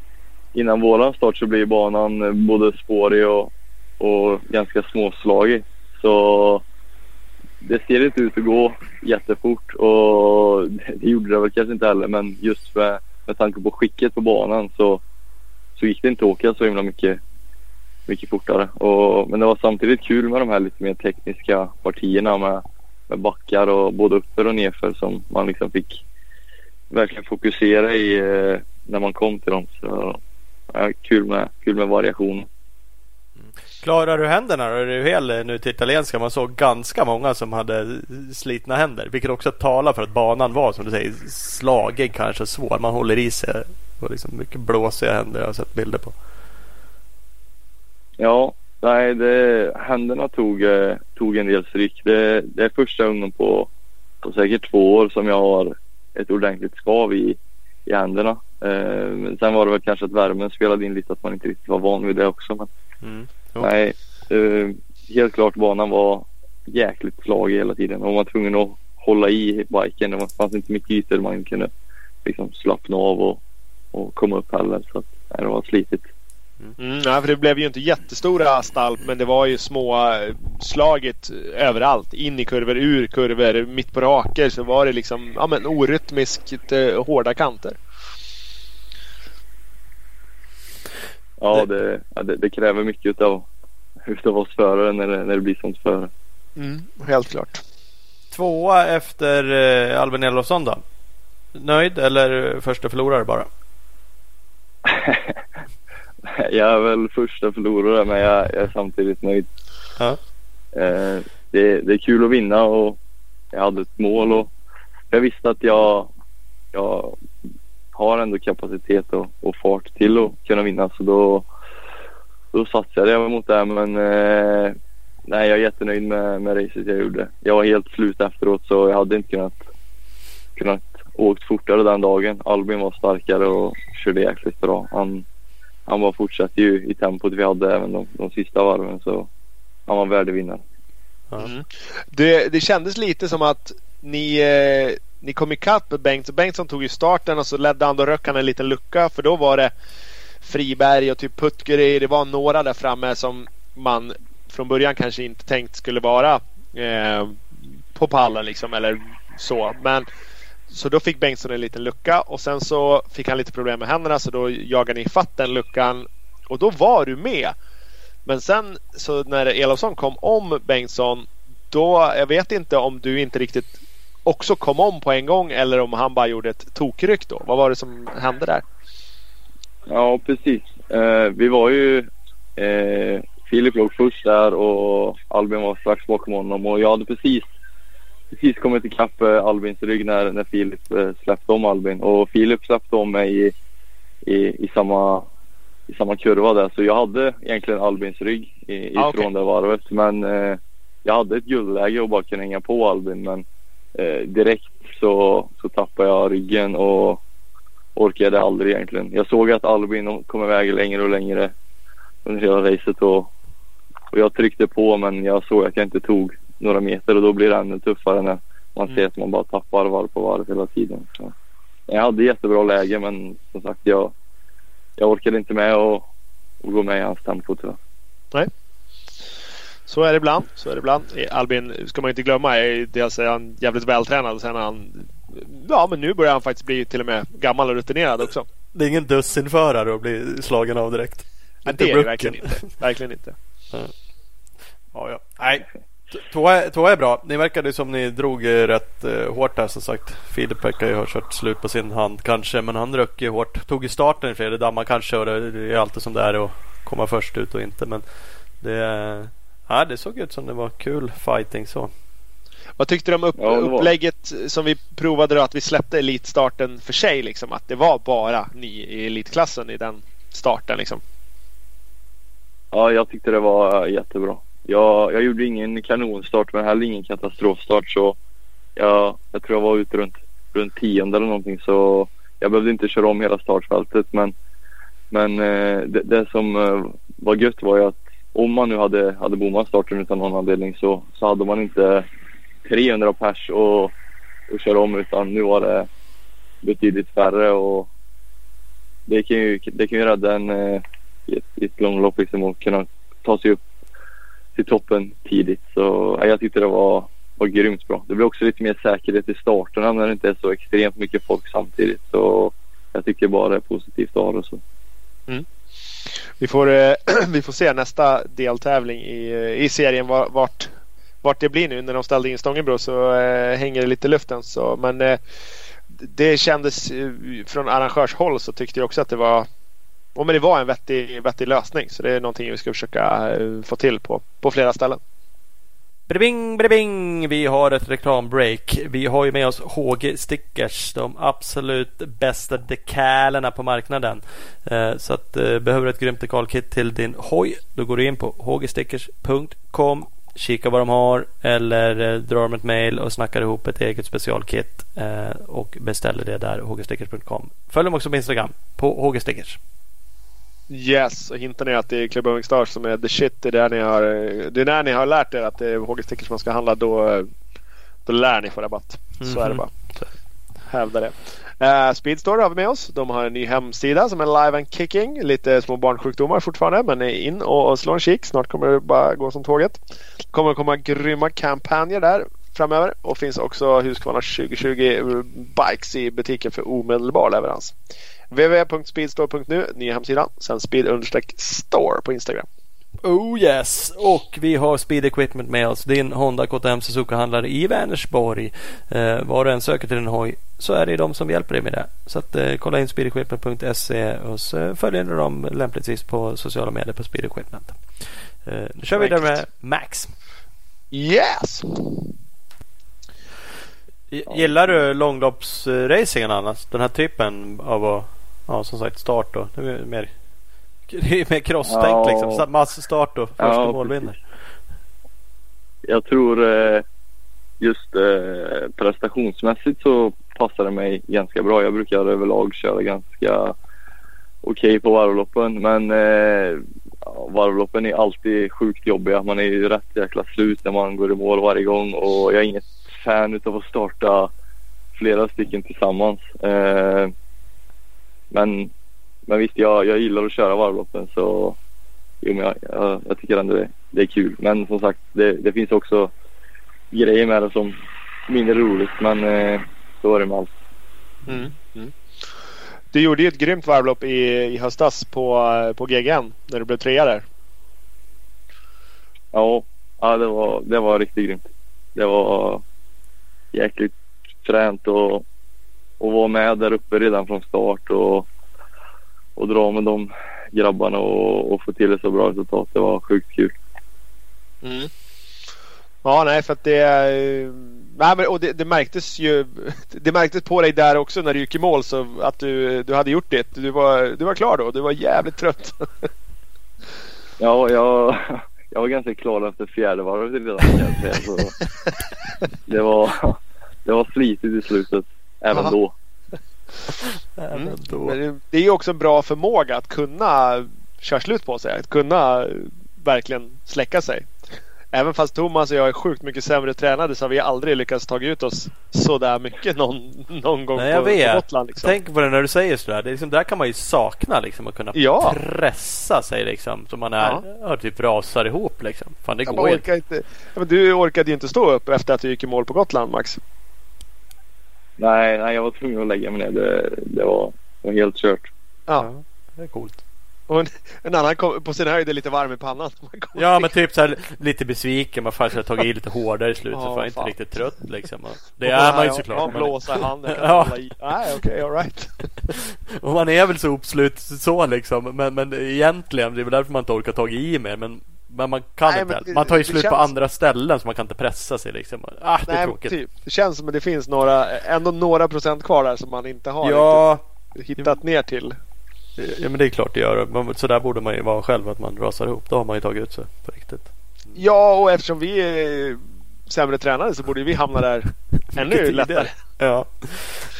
Innan våran start så blev banan både spårig och, och ganska småslagig. Så det ser inte ut att gå jättefort och det gjorde det väl kanske inte heller men just med, med tanke på skicket på banan så, så gick det inte att åka så himla mycket, mycket fortare. Och, men det var samtidigt kul med de här lite mer tekniska partierna med, med backar och både uppför och nerför som man liksom fick verkligen fokusera i eh, när man kom till dem. Så ja, kul, med, kul med variation. Klarar du händerna då? Är du hel nu till italienska? Man såg ganska många som hade slitna händer. Vilket också talar för att banan var som du säger slagig kanske svår. Man håller i sig. Och liksom mycket blåsiga händer jag har sett bilder på. Ja, nej det, händerna tog, eh, tog en del stryk. Det, det är första gången på, på säkert två år som jag har ett ordentligt skav i, i händerna. Eh, sen var det väl kanske att värmen spelade in lite att man inte riktigt var van vid det också. Men, mm. Nej, uh, helt klart banan var jäkligt slagig hela tiden och man var tvungen att hålla i biken. Det fanns inte mycket ytor man kunde liksom slappna av och, och komma upp heller. Så att, nej, det var slitigt. Mm, nej, för det blev ju inte jättestora stall men det var ju små eh, slaget överallt. In i kurvor, ur kurvor, mitt på raker så var det liksom ja, men orytmiskt eh, hårda kanter. Ja, det, ja, det, det kräver mycket utav, utav oss förare när det, när det blir sånt före. Mm, helt klart. Tvåa efter eh, Albin Elofsson då? Nöjd eller första förlorare bara? jag är väl första förlorare men jag, jag är samtidigt nöjd. Ja. Eh, det, det är kul att vinna och jag hade ett mål och jag visste att jag, jag har ändå kapacitet och, och fart till att kunna vinna. Så då, då satsade jag mot det. Men eh, nej, jag är jättenöjd med, med racet jag gjorde. Jag var helt slut efteråt så jag hade inte kunnat, kunnat åkt fortare den dagen. Albin var starkare och körde jäkligt bra. Han, han var fortsatte ju i tempot vi hade även de, de sista varven så han var värdig vinnare. Mm. Det, det kändes lite som att ni eh ni kom ikapp med Bengtsson. Bengtsson tog ju starten och så ledde Ando Röckan en liten lucka för då var det Friberg och typ Puttgeri. Det var några där framme som man från början kanske inte tänkt skulle vara eh, på pallen liksom eller så. Men så då fick Bengtsson en liten lucka och sen så fick han lite problem med händerna så då jagade ni fatt den luckan och då var du med. Men sen så när Elofsson kom om Bengtsson då, jag vet inte om du inte riktigt också kom om på en gång eller om han bara gjorde ett tokryck då? Vad var det som hände där? Ja, precis. Eh, vi var ju... Eh, Filip låg först där och Albin var strax bakom honom och jag hade precis, precis kommit ikapp eh, Albins rygg när, när Filip eh, släppte om Albin och Filip släppte om mig i, i, i, samma, i samma kurva där så jag hade egentligen Albins rygg i, ah, ifrån okay. det varvet men eh, jag hade ett guldläge och bara kunde hänga på Albin men eh, direkt så, så tappade jag ryggen och orkade aldrig egentligen. Jag såg att Albin kom iväg längre och längre under hela racet och, och jag tryckte på men jag såg att jag inte tog några meter och då blir det ännu tuffare när man ser mm. att man bara tappar varv på varv hela tiden. Så jag hade jättebra läge men som sagt jag, jag orkade inte med att gå med i hans tempo tyvärr. Nej. Så är det ibland. Så är det ibland. Albin ska man inte glömma. Dels är han jävligt vältränad och sen är han... Ja men nu börjar han faktiskt bli till och med gammal och rutinerad också. Det är ingen dussinförare att bli slagen av direkt. Nej, det är det verkligen inte. Verkligen inte. Ja, ja. Nej. Tvåa är bra. Ni verkade som ni drog rätt uh, hårt där som sagt. Filip verkar ju ha kört slut på sin hand kanske. Men han röck ju hårt. Tog i starten i Fredrik Dammar kanske. Och det är alltid som det är att komma först ut och inte. Men det, Ja, det såg ut som det var kul fighting så. Vad tyckte du om upp, ja, upplägget som vi provade då att vi släppte elitstarten för sig liksom? Att det var bara ni i elitklassen i den starten liksom? Ja, jag tyckte det var jättebra. Jag, jag gjorde ingen kanonstart men heller ingen katastrofstart så jag, jag tror jag var ute runt, runt tionde eller någonting så jag behövde inte köra om hela startfältet men, men eh, det, det som eh, var gött var ju att om man nu hade, hade bommat starten utan någon anledning så, så hade man inte 300 pers och, och köra om utan nu var det betydligt färre och det kan ju, det kan ju rädda en eh, i ett, i ett långlopp liksom och kunna ta sig upp till toppen tidigt. Så ja, jag tyckte det var, var grymt bra. Det blir också lite mer säkerhet i starterna när det inte är så extremt mycket folk samtidigt. Så jag tycker bara det är positivt att ha det så. Mm. Vi, får, eh, vi får se nästa deltävling i, i serien vart, vart det blir nu. När de ställde in Stångebro så eh, hänger det lite i luften. Så, men eh, det kändes eh, från arrangörshåll så tyckte jag också att det var och men det var en vettig, vettig lösning. Så det är någonting vi ska försöka eh, få till på, på flera ställen. Bring, bring, vi har ett reklambreak. Vi har ju med oss HG Stickers. De absolut bästa dekalerna på marknaden. Eh, så att eh, behöver du ett grymt dekalkit till din hoj. Då går du in på hgstickers.com. Kika vad de har eller eh, drar dem ett mail och snackar ihop ett eget specialkit eh, och beställer det där hgstickers.com. Följ dem också på Instagram på hgstickers. Yes, och hintar ni att det är Club Owing Stars som är the shit. Det är, där ni har, det är när ni har lärt er att det är HG Stickers man ska handla. Då, då lär ni få rabatt. Så mm -hmm. är det mhm. bara. Hävda det. Uh, Speedstore har vi med oss. De har en ny hemsida som är live and kicking. Lite små barnsjukdomar fortfarande men in och slå en kik. Snart kommer det bara gå som tåget. Det kommer att komma grymma kampanjer där framöver. Och finns också Husqvarna 2020 bikes i butiken för omedelbar leverans www.speedstore.nu, nya hemsidan. Sen speed-store på Instagram. Oh yes! Och vi har Speed Equipment med oss. Din Honda KTM Suzuka-handlare i Vänersborg. Eh, var du än söker till en hoj så är det de som hjälper dig med det. Så att, eh, kolla in speedequipment.se och så följer du dem lämpligtvis på sociala medier på Speed Equipment. Eh, nu kör vi vidare med Max. Yes! Gillar du långloppsracingen annars? Den här typen av att Ja, som sagt start då. Det är mer, det är mer crosstänk ja. liksom. Massstart då. Första ja, mål vinner. Jag tror eh, just eh, prestationsmässigt så passar det mig ganska bra. Jag brukar överlag köra ganska okej okay på varvloppen. Men eh, varvloppen är alltid sjukt jobbiga. Man är ju rätt jäkla slut när man går i mål varje gång och jag är inget fan utav att starta flera stycken tillsammans. Eh, men, men visst, jag, jag gillar att köra varvloppen så jo, men jag, jag, jag tycker ändå det, det är kul. Men som sagt, det, det finns också grejer med det som mindre roligt. Men eh, så är det med allt. Mm, mm. Du gjorde ju ett grymt varvlopp i, i höstas på, på GGN när du blev trea där. Ja, ja det, var, det var riktigt grymt. Det var jäkligt fränt och och vara med där uppe redan från start och, och dra med de grabbarna och, och få till ett så bra resultat. Det var sjukt kul. Mm. Ja, nej, för att det... Nej, men, och det, det, märktes ju Det märktes på dig där också när du gick i mål så att du, du hade gjort det. Du var, du var klar då. Du var jävligt trött. ja, jag, jag var ganska klar efter fjärde varvet redan kan jag säga. Så det, var, det var slitigt i slutet. Även då. Även mm. då. Men det är ju också en bra förmåga att kunna köra slut på sig. Att kunna verkligen släcka sig. Även fast Thomas och jag är sjukt mycket sämre tränade så har vi aldrig lyckats ta ut oss sådär mycket någon, någon gång Nej, jag på, vet. på Gotland. Liksom. Tänk på det när du säger sådär. Det är liksom, där kan man ju sakna liksom att kunna ja. pressa sig liksom. Så man är, ja. typ rasar ihop liksom. Fan det jag går inte. inte. Ja, men du orkade ju inte stå upp efter att du gick i mål på Gotland Max. Nej, nej, jag var tvungen att lägga mig ner. Det, det, var, det var helt kört. Ja, det är coolt. Och en, en annan kom, på sin höjd är lite varm i pannan. Ja, men typ så här, lite besviken. Man kanske har tagit i lite hårdare i slutet. Oh, så man är inte riktigt trött liksom. Det är man ju såklart. Ja, blåsa i handen. ja. Nej, okej, okay, alright. och man är väl så uppslut så liksom. Men, men egentligen, det är väl därför man inte orkar ta i mer. Men men man kan Nej, inte. Det, man tar ju slut känns... på andra ställen så man kan inte pressa sig liksom. Ah, det är tråkigt. Typ. Det känns som att det finns några, ändå några procent kvar där som man inte har ja, hittat ner till. Ja men det är klart det gör. Så där borde man ju vara själv att man rasar ihop. Då har man ju tagit ut sig på riktigt. Ja och eftersom vi är sämre tränade så borde vi hamna där ännu lättare. Ja,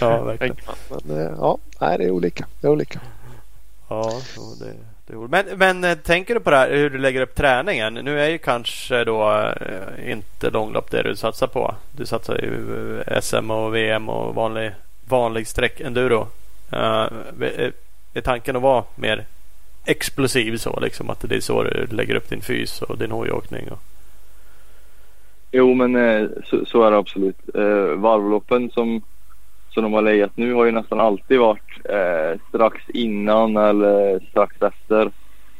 ja verkligen. Men, eh, ja, nej, det är olika. Det är olika. Ja, det, men, men eh, tänker du på det här hur du lägger upp träningen? Nu är ju kanske då eh, inte långlopp det du satsar på. Du satsar ju eh, SM och VM och vanlig, vanlig sträck-enduro. Uh, är tanken att vara mer explosiv så liksom? Att det är så du lägger upp din fys och din hojåkning? Och... Jo men så, så, är det absolut. varvloppen som, som de har legat nu har ju nästan alltid varit eh, strax innan eller strax efter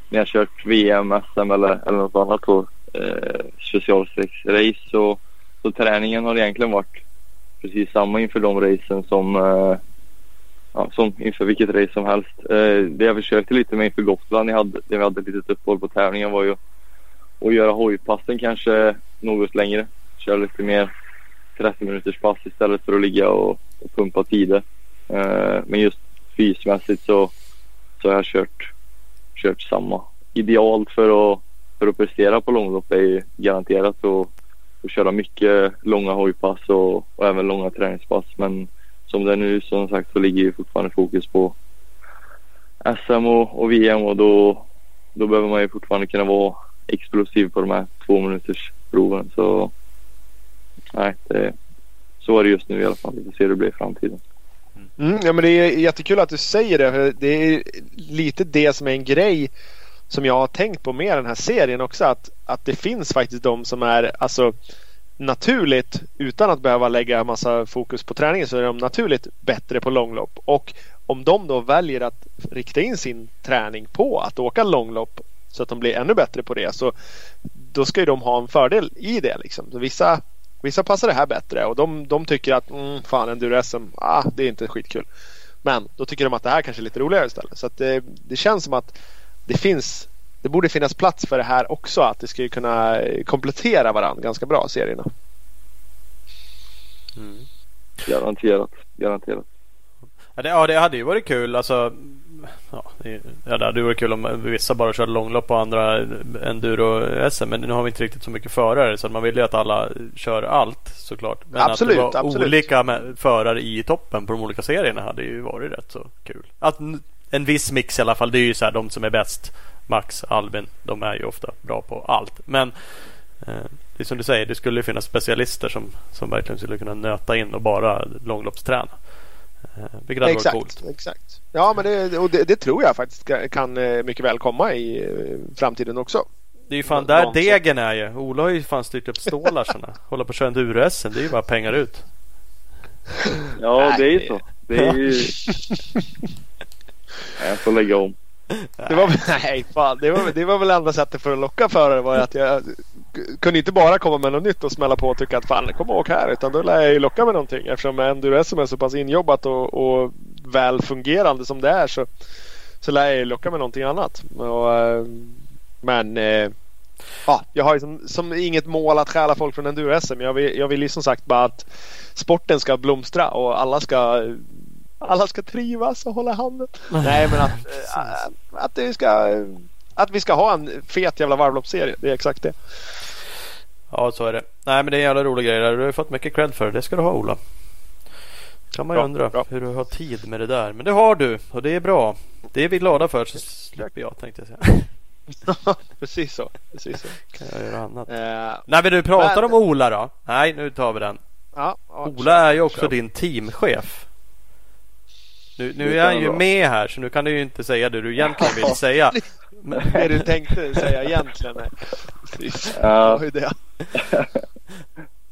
när jag kört VM, SM eller, eller något annat då, eh, specialsträcksrace. Så, så träningen har egentligen varit precis samma inför de racen som, eh, ja, som inför vilket race som helst. Eh, det jag försökte lite med inför Gotland, jag hade, det vi hade ett litet uppehåll på tävlingen var ju att göra hojpassen kanske något längre. Köra lite mer 30 minuters pass istället för att ligga och, och pumpa tider. Eh, men just fysmässigt så, så har jag kört, kört samma. Idealt för att, för att prestera på långlopp är ju garanterat att, att köra mycket långa hojpass och, och även långa träningspass. Men som det är nu som sagt så ligger ju fortfarande fokus på SM och, och VM och då, då behöver man ju fortfarande kunna vara explosiv på de här två minuters proven. Så nej, det, så är det just nu i alla fall. Vi får se hur det blir i framtiden. Mm. mm, ja, men det är jättekul att du säger det. För det är lite det som är en grej som jag har tänkt på med den här serien också. Att, att det finns faktiskt de som är alltså naturligt utan att behöva lägga massa fokus på träningen så är de naturligt bättre på långlopp. Och om de då väljer att rikta in sin träning på att åka långlopp så att de blir ännu bättre på det så då ska ju de ha en fördel i det. Liksom. Så vissa Vissa passar det här bättre och de, de tycker att mm, fan enduro-SM, ah, det är inte skitkul. Men då tycker de att det här kanske är lite roligare istället. Så det, det känns som att det finns det borde finnas plats för det här också. Att det skulle kunna komplettera varandra ganska bra serierna. Mm. Garanterat. Garanterat. Ja det, ja, det hade ju varit kul. Alltså, ja, det hade varit kul om vissa bara körde långlopp och andra enduro-SM. Men nu har vi inte riktigt så mycket förare så man vill ju att alla kör allt såklart. Men absolut, att det var absolut. olika förare i toppen på de olika serierna hade ju varit rätt så kul. Att en viss mix i alla fall. Det är ju så här de som är bäst. Max, Albin, de är ju ofta bra på allt. Men eh, det är som du säger, det skulle finnas specialister som, som verkligen skulle kunna nöta in och bara långloppsträna. Eh, vilket hade exakt, varit coolt. Exakt. Ja, men det, och det, det, tror jag faktiskt kan eh, mycket väl komma i eh, framtiden också. Det är ju fan där degen är ju. Ola har ju fan styrt upp stålarsarna. Hålla på att köra enduro-SM. Det är ju bara pengar ut. Ja, det är ju så. Det är ju... jag får lägga om. Det var, nej, fan, det, var, det var väl enda sättet för att locka förare var att jag kunde inte bara komma med något nytt och smälla på och tycka att fan kom och åk här. Utan då lär jag ju locka med någonting. Eftersom enduro-SM är så pass injobbat och, och väl fungerande som det är så, så lär jag ju locka med någonting annat. Och, eh, men eh, ja, jag har ju som, som, inget mål att stjäla folk från enduro-SM. Jag vill, jag vill ju som sagt bara att sporten ska blomstra och alla ska alla ska trivas och hålla handen. Nej men att, äh, att, det ska, att vi ska ha en fet jävla varvloppsserie. Det är exakt det. Ja så är det. Nej men det är en jävla rolig grej. Du har fått mycket cred för det. Det ska du ha Ola. Kan man ju undra bra. hur du har tid med det där. Men det har du och det är bra. Det är vi glada för så slipper jag tänkte jag säga. Precis så. Precis så. Kan jag göra annat. Uh, Nej men du pratar men... om Ola då. Nej nu tar vi den. Ja, Ola är ju också så. din teamchef. Nu, nu är han ju med här så nu kan du ju inte säga det du egentligen vill säga. det du tänkte säga egentligen. Precis. Ja. det.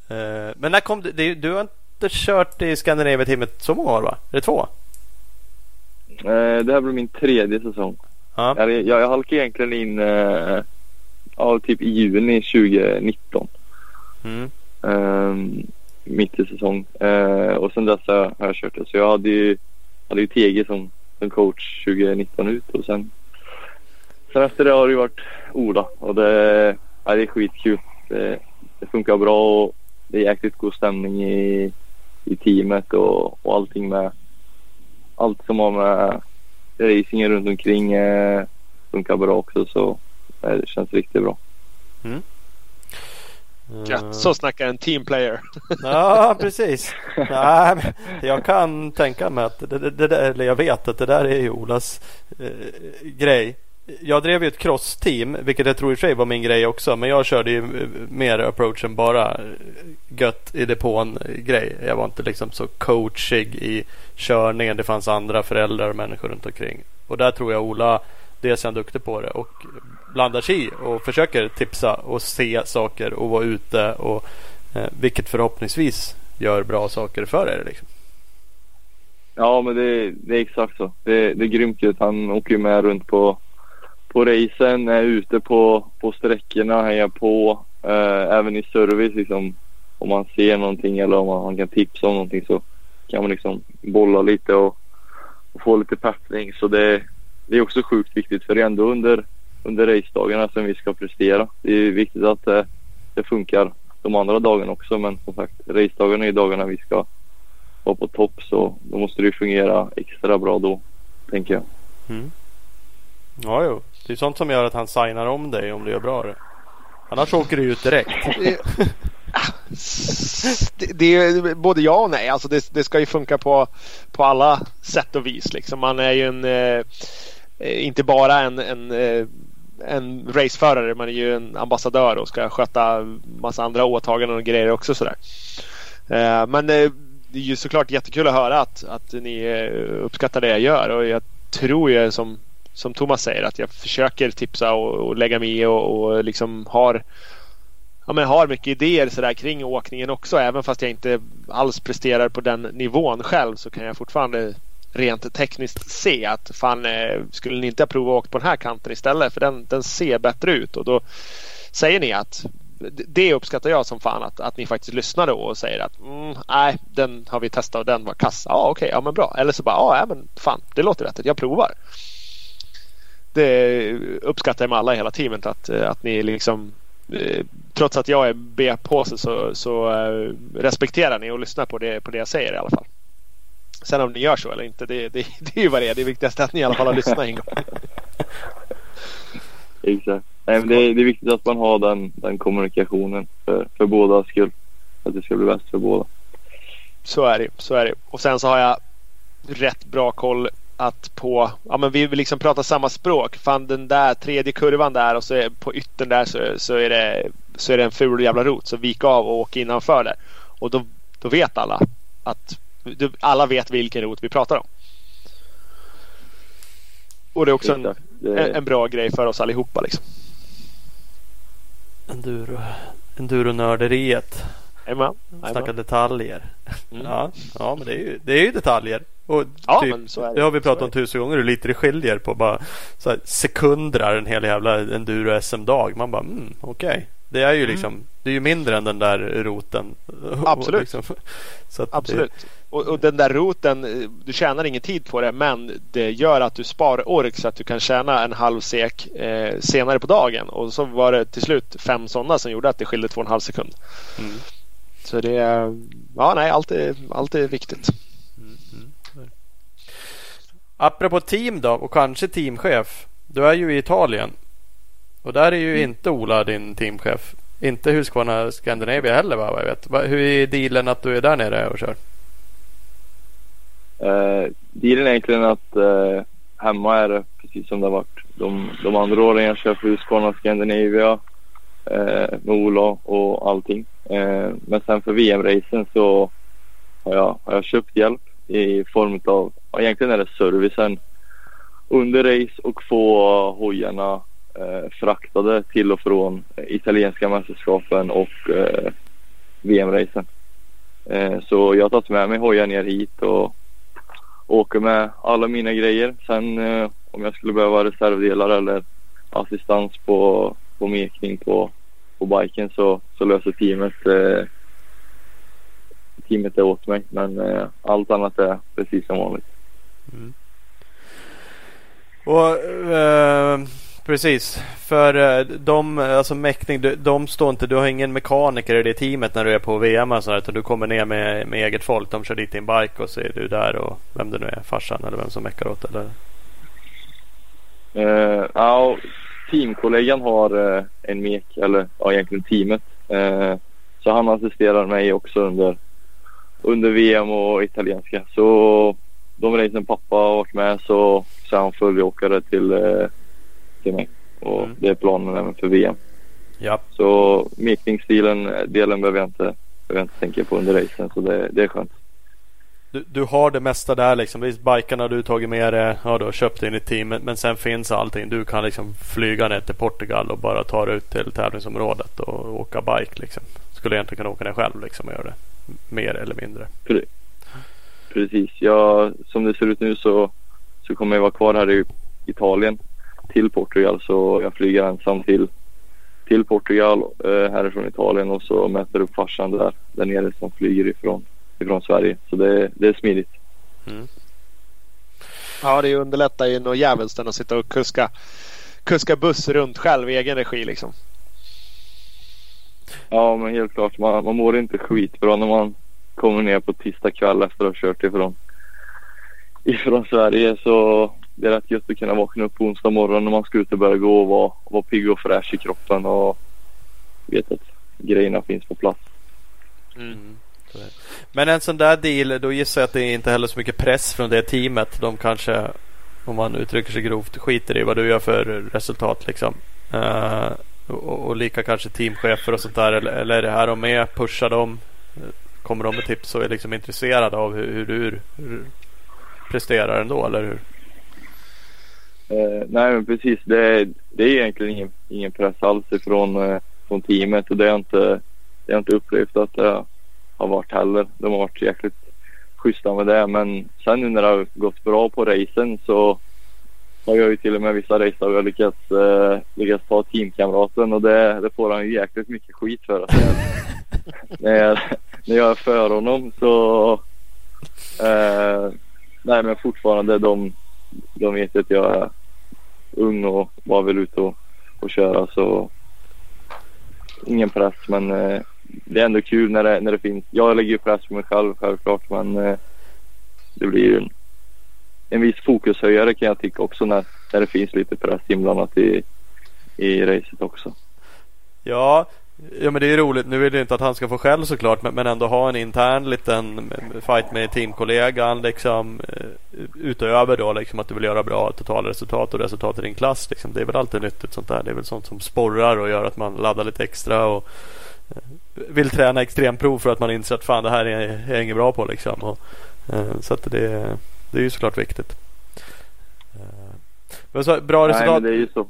Eh, men när kom du? Du har inte kört i Scandinavia-teamet så många år va? Är det två? Eh, det här blir min tredje säsong. Ja. Jag, jag halkade egentligen in uh, ja, typ i juni 2019. Mm. Um, mitt i säsong. Uh, och sen dess har jag kört det. Så jag hade ju hade ju TG som, som coach 2019 ut och sen, sen efter det har det ju varit Ola och det, ja, det är skitkul. Det, det funkar bra och det är jäkligt god stämning i, i teamet och, och allting med allt som har med racingen runt omkring eh, funkar bra också så det känns riktigt bra. Mm. Ja, så snackar en teamplayer. ja, precis. Nej, jag kan tänka mig att det, det, det, eller jag vet att det där är ju Olas eh, grej. jag drev ju ett cross-team, vilket jag tror i sig var min grej också. Men jag körde ju mer approachen bara gött i depån grej. Jag var inte liksom så coachig i körningen. Det fanns andra föräldrar och människor runt omkring. Och där tror jag Ola, dels är han duktig på det och blandar sig i och försöker tipsa och se saker och vara ute. Och, eh, vilket förhoppningsvis gör bra saker för er. Liksom. Ja, men det, det är exakt så. Det, det är grymt ju. Han åker med runt på, på racen, är ute på, på sträckorna, hejar på. Eh, även i service liksom. Om man ser någonting eller om man, man kan tipsa om någonting så kan man liksom bolla lite och, och få lite peppning. Så det, det är också sjukt viktigt för det är ändå under, under racedagarna som vi ska prestera. Det är viktigt att det, det funkar de andra dagarna också men som sagt racedagarna är dagarna vi ska vara på topp så då måste det fungera extra bra då tänker jag. Mm. Ja, jo. Det är sånt som gör att han signar om dig om du gör bra det. Annars åker du ut direkt. det, det, är både ja och nej. Alltså det, det, ska ju funka på, på alla sätt och vis. Liksom. Man är ju en, eh, inte bara en, en, eh, en raceförare. Man är ju en ambassadör och ska sköta massa andra åtaganden och grejer också. Sådär. Eh, men eh, det är ju såklart jättekul att höra att, att ni eh, uppskattar det jag gör. Och jag tror ju som, som Thomas säger att jag försöker tipsa och, och lägga mig i och, och liksom har ja, men har mycket idéer sådär kring åkningen också. Även fast jag inte alls presterar på den nivån själv så kan jag fortfarande rent tekniskt se att fan eh, skulle ni inte ha provat att åka på den här kanten istället för den, den ser bättre ut och då säger ni att det uppskattar jag som fan att, att ni faktiskt lyssnar då och säger att mm, nej den har vi testat och den var kass. Ja okej, okay, ja men bra. Eller så bara ja men fan det låter vettigt, Jag provar. Det uppskattar jag med alla i hela teamet att, eh, att ni liksom eh, trots att jag är B-påse så, så respekterar ni och lyssnar på det, på det jag säger i alla fall. Sen om ni gör så eller inte, det, det, det är ju vad det är. Det viktigaste är att ni i alla fall har lyssnat en gång. Exakt. Nej, men det, är, det är viktigt att man har den, den kommunikationen för, för båda skull. Att det ska bli bäst för båda. Så är det. Så är det. Och sen så har jag rätt bra koll att på, ja men vi liksom prata samma språk. Fan den där tredje kurvan där och så är, på yttern där så, så, är det, så är det en ful jävla rot. Så vik av och åk innanför där. Och då, då vet alla att alla vet vilken rot vi pratar om. Och det är också en, en, bra grej för oss allihopa liksom. Enduro, enduronörderiet. Snacka detaljer. Mm. Ja, ja, men det är ju, det är ju detaljer. Och ja, typ, men så är det. det har vi pratat om tusen gånger hur lite det skiljer på bara så här, sekunder en hel jävla enduro SM-dag. Man bara mm, okej. Okay. Det är ju mm. liksom mm. Det är ju mindre än den där roten. Absolut. liksom, Absolut. Det... Och, och, den där roten, eh, du tjänar ingen tid på det men det gör att du sparar ork så att du kan tjäna en halv sek eh, senare på dagen. Och så var det till slut fem sådana som gjorde att det skilde två och en halv sekund. Mm. Så det är, ja nej, allt är, allt är viktigt. Mm. Mm. Apropå team då och kanske teamchef. Du är ju i Italien. Och där är ju mm. inte Ola din teamchef. Inte Husqvarna Scandinavia heller va? Jag vet. Hur är dealen att du är där nere och kör? Eh, dealen är egentligen att eh, hemma är det precis som det har varit de, de andra åren jag kör för Husqvarna Scandinavia eh, med Ola och allting. Eh, men sen för VM-racen så har jag, har jag köpt hjälp i form av, egentligen är det servicen under race och få hojarna eh, fraktade till och från italienska mästerskapen och eh, VM-racen. Eh, så jag har tagit med mig hojar ner hit och åker med alla mina grejer. Sen eh, om jag skulle behöva reservdelar eller assistans på, på mekning på, på biken så, så löser teamet eh, teamet det åt mig. Men eh, allt annat är precis som vanligt. Mm. Och eh, Precis, för eh, de, alltså mäckning, de står inte, du har ingen mekaniker i det teamet när du är på VM och sådär, utan du kommer ner med, med eget folk. De kör dit din bike och så är du där och vem det nu är, farsan eller vem som meckar åt eller? Uh, ja, teamkollegan har uh, en mek, eller ja, egentligen teamet. Uh, så han assisterar mig också under, under VM och italienska. Så de racen pappa har varit med så, så är han följeåkare till till mig. Och Mm. det är planen även för VM. Ja. Så mikringstilen delen behöver jag inte, behöver jag inte tänka på under racen så det, det är skönt. Du, du har det mesta där liksom. Visst, bikarna du tagit med dig. Ja, du har köpt in i teamet. Men sen finns allting. Du kan liksom flyga ner till Portugal och bara ta dig ut till tävlingsområdet och åka bike liksom. Skulle egentligen kunna åka ner själv liksom och göra det. Mer eller mindre. Precis. Jag, som det ser ut nu så, så kommer jag vara kvar här i Italien till Portugal. Så jag flyger ensam till, till Portugal eh, härifrån Italien och så möter upp farsan där, där nere som flyger ifrån, ifrån Sverige. Så det, det är smidigt. Ja, det underlättar ju något jävligt än att sitta och kuska, kuska buss runt själv i egen regi liksom. Ja, men helt klart. Man, man mår inte skitbra när man kommer ner på tisdag kväll efter att ha kört ifrån, ifrån Sverige. Så det är rätt gött att kunna vakna upp på onsdag morgon när man ska ut och börja gå och vara, vara pigg och fräsch i kroppen och vet att grejerna finns på plats. Mm. Är det. Men en sån där deal, då gissar jag att det är inte heller så mycket press från det teamet. De kanske, om man uttrycker sig grovt, skiter i vad du gör för resultat liksom. Eh, och, och lika kanske teamchefer och sånt där. Eller, eller är det här de med? Pushar dem? Eh, Kommer de med tips och är liksom intresserade av hur, hur du presterar ändå, eller hur? Eh, nej men precis. Det, det är egentligen ingen, ingen press alls ifrån eh, från teamet och det har jag inte, det har inte upplevt att det har varit heller. De har varit jäkligt schyssta med det. Men sen nu när det har gått bra på racen så har jag ju till och med vissa race där jag lyckats, eh, lyckats ta teamkamraten och det, det får han ju jäkligt mycket skit för. Alltså, att jag, när, jag, när jag är för honom så eh, nej men fortfarande de, de vet att jag är ung och bara vill ut och, och köra så ingen press men eh, det är ändå kul när det, när det finns. Jag lägger ju press på mig själv självklart men eh, det blir ju en, en viss fokushöjare kan jag tycka också när, när det finns lite press inblandat i, i racet också. Ja, ja men det är roligt. Nu vill jag inte att han ska få skäll såklart. Men, men ändå ha en intern liten fight med teamkollegan. Liksom, eh, utöver då liksom att du vill göra bra totalresultat och resultat i din klass. Liksom. Det är väl alltid nyttigt sånt där. Det är väl sånt som sporrar och gör att man laddar lite extra. Och eh, vill träna extremprov för att man inser att fan det här är jag inget bra på. Liksom. Och, eh, så att det, det är ju såklart viktigt. Men så, bra Nej resultat. men det är ju så.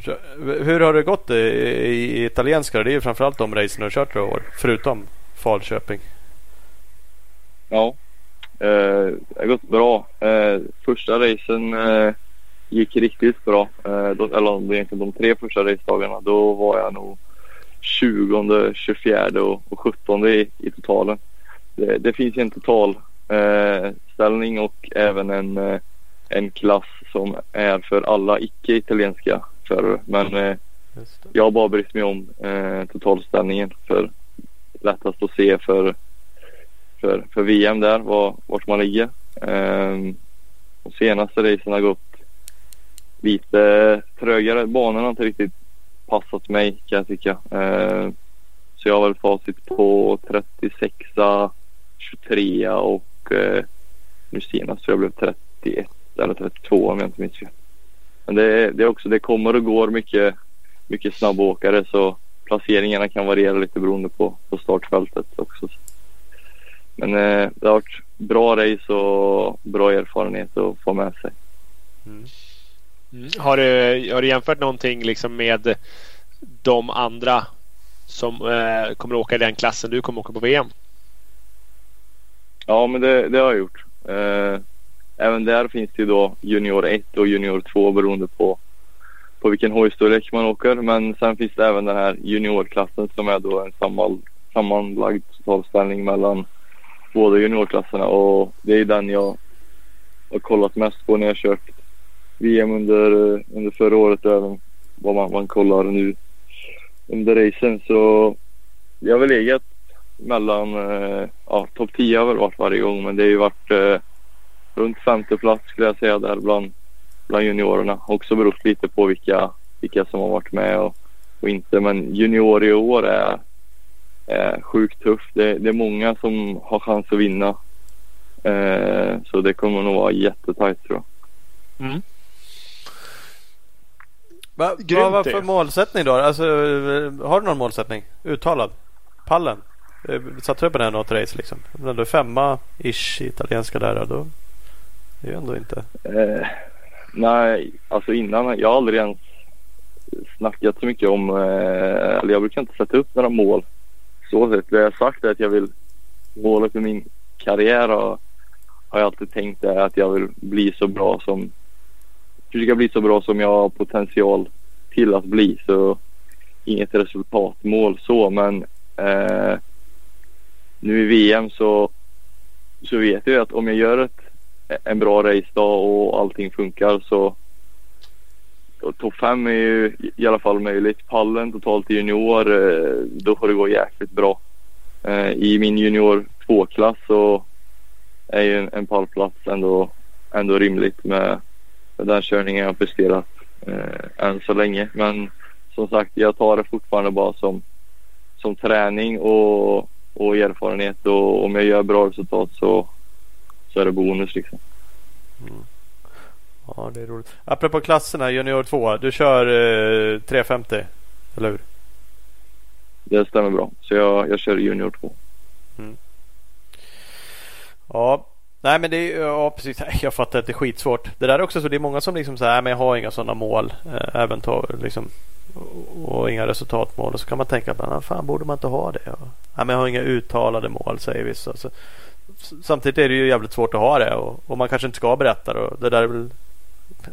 Alltså, hur har det gått i, i italienska? Det är ju framförallt de racen du har kört i år. Förutom Falköping. Ja, eh, det har gått bra. Eh, första racen eh, gick riktigt bra. Eh, då, eller egentligen de tre första racedagarna. Då var jag nog 20, 24 och, och 17 i, i totalen. Det, det finns en totalställning eh, och även en, eh, en klass som är för alla icke-italienska förare. Men eh, jag har bara brytt mig om eh, totalställningen för lättast att se för, för, för VM där var, vart man ligger. Ehm, och senaste racen har gått lite trögare. Banan har inte riktigt passat mig kan jag tycka. Ehm, så jag har väl facit på 36, 23 och eh, nu senast tror jag blev 31 eller 32 om jag inte minns fel. Men det, det är också, det kommer och går mycket, mycket snabbåkare så placeringarna kan variera lite beroende på, på startfältet också. Men eh, det har varit bra race och bra erfarenhet att få med sig. Mm. Mm. Har, du, har du jämfört någonting liksom med de andra som eh, kommer åka i den klassen du kommer åka på VM? Ja, men det, det har jag gjort. Eh, även där finns det ju då junior 1 och junior 2 beroende på, på vilken hojstorlek man åker. Men sen finns det även den här juniorklassen som är då en samman, sammanlagd totalställning mellan båda juniorklasserna och det är den jag har kollat mest på när jag kört VM under, under förra året och även vad man, man kollar nu under racen. Så jag har väl legat mellan, eh, ja topp 10 har väl varit varje gång men det har ju varit eh, runt femte plats skulle jag säga där bland, bland juniorerna. Också berott lite på vilka, vilka som har varit med och, och inte. Men junior i år är, är sjukt tufft. Det, det är många som har chans att vinna. Eh, så det kommer nog vara jättetajt tror jag. Va, Grymt vad var det. för målsättning då? Alltså, har du någon målsättning? Uttalad? Pallen? Eh, Satte du på den något race liksom? När du är femma-ish i italienska där då? Det är ju ändå inte... Eh, nej, alltså innan. Jag har aldrig ens snackat så mycket om. Eh, eller jag brukar inte sätta upp några mål. Så sett. Det jag har sagt är att jag vill. Målet för min karriär har, har jag alltid tänkt är att jag vill bli så bra som. Försöka bli så bra som jag har potential till att bli. Så inget resultatmål så men. Eh, nu i VM så. Så vet jag att om jag gör ett en bra race dag och allting funkar så topp fem är ju i alla fall möjligt. Pallen totalt i junior, eh, då får det gå jäkligt bra. Eh, I min junior 2-klass så är ju en, en pallplats ändå, ändå rimligt med, med den körningen jag presterat eh, än så länge. Men som sagt, jag tar det fortfarande bara som, som träning och, och erfarenhet och om jag gör bra resultat så, så är det bonus liksom. Ja, det är roligt. Apropå klasserna, junior 2. Du kör eh, 350, eller hur? Det stämmer bra. Så jag, jag kör junior 2. Ja, nej men det är ja, precis. Jag fattar att det är skitsvårt. Det där är också så. Det är många som liksom säger men jag har inga sådana mål. Eh, även ta, liksom, och, inga resultatmål. Och så kan man tänka att fan borde man inte ha det? Och, ja, men jag har inga uttalade mål säger vissa. Så, samtidigt är det ju jävligt svårt att ha det. Och, och man kanske inte ska berätta det. Det där är väl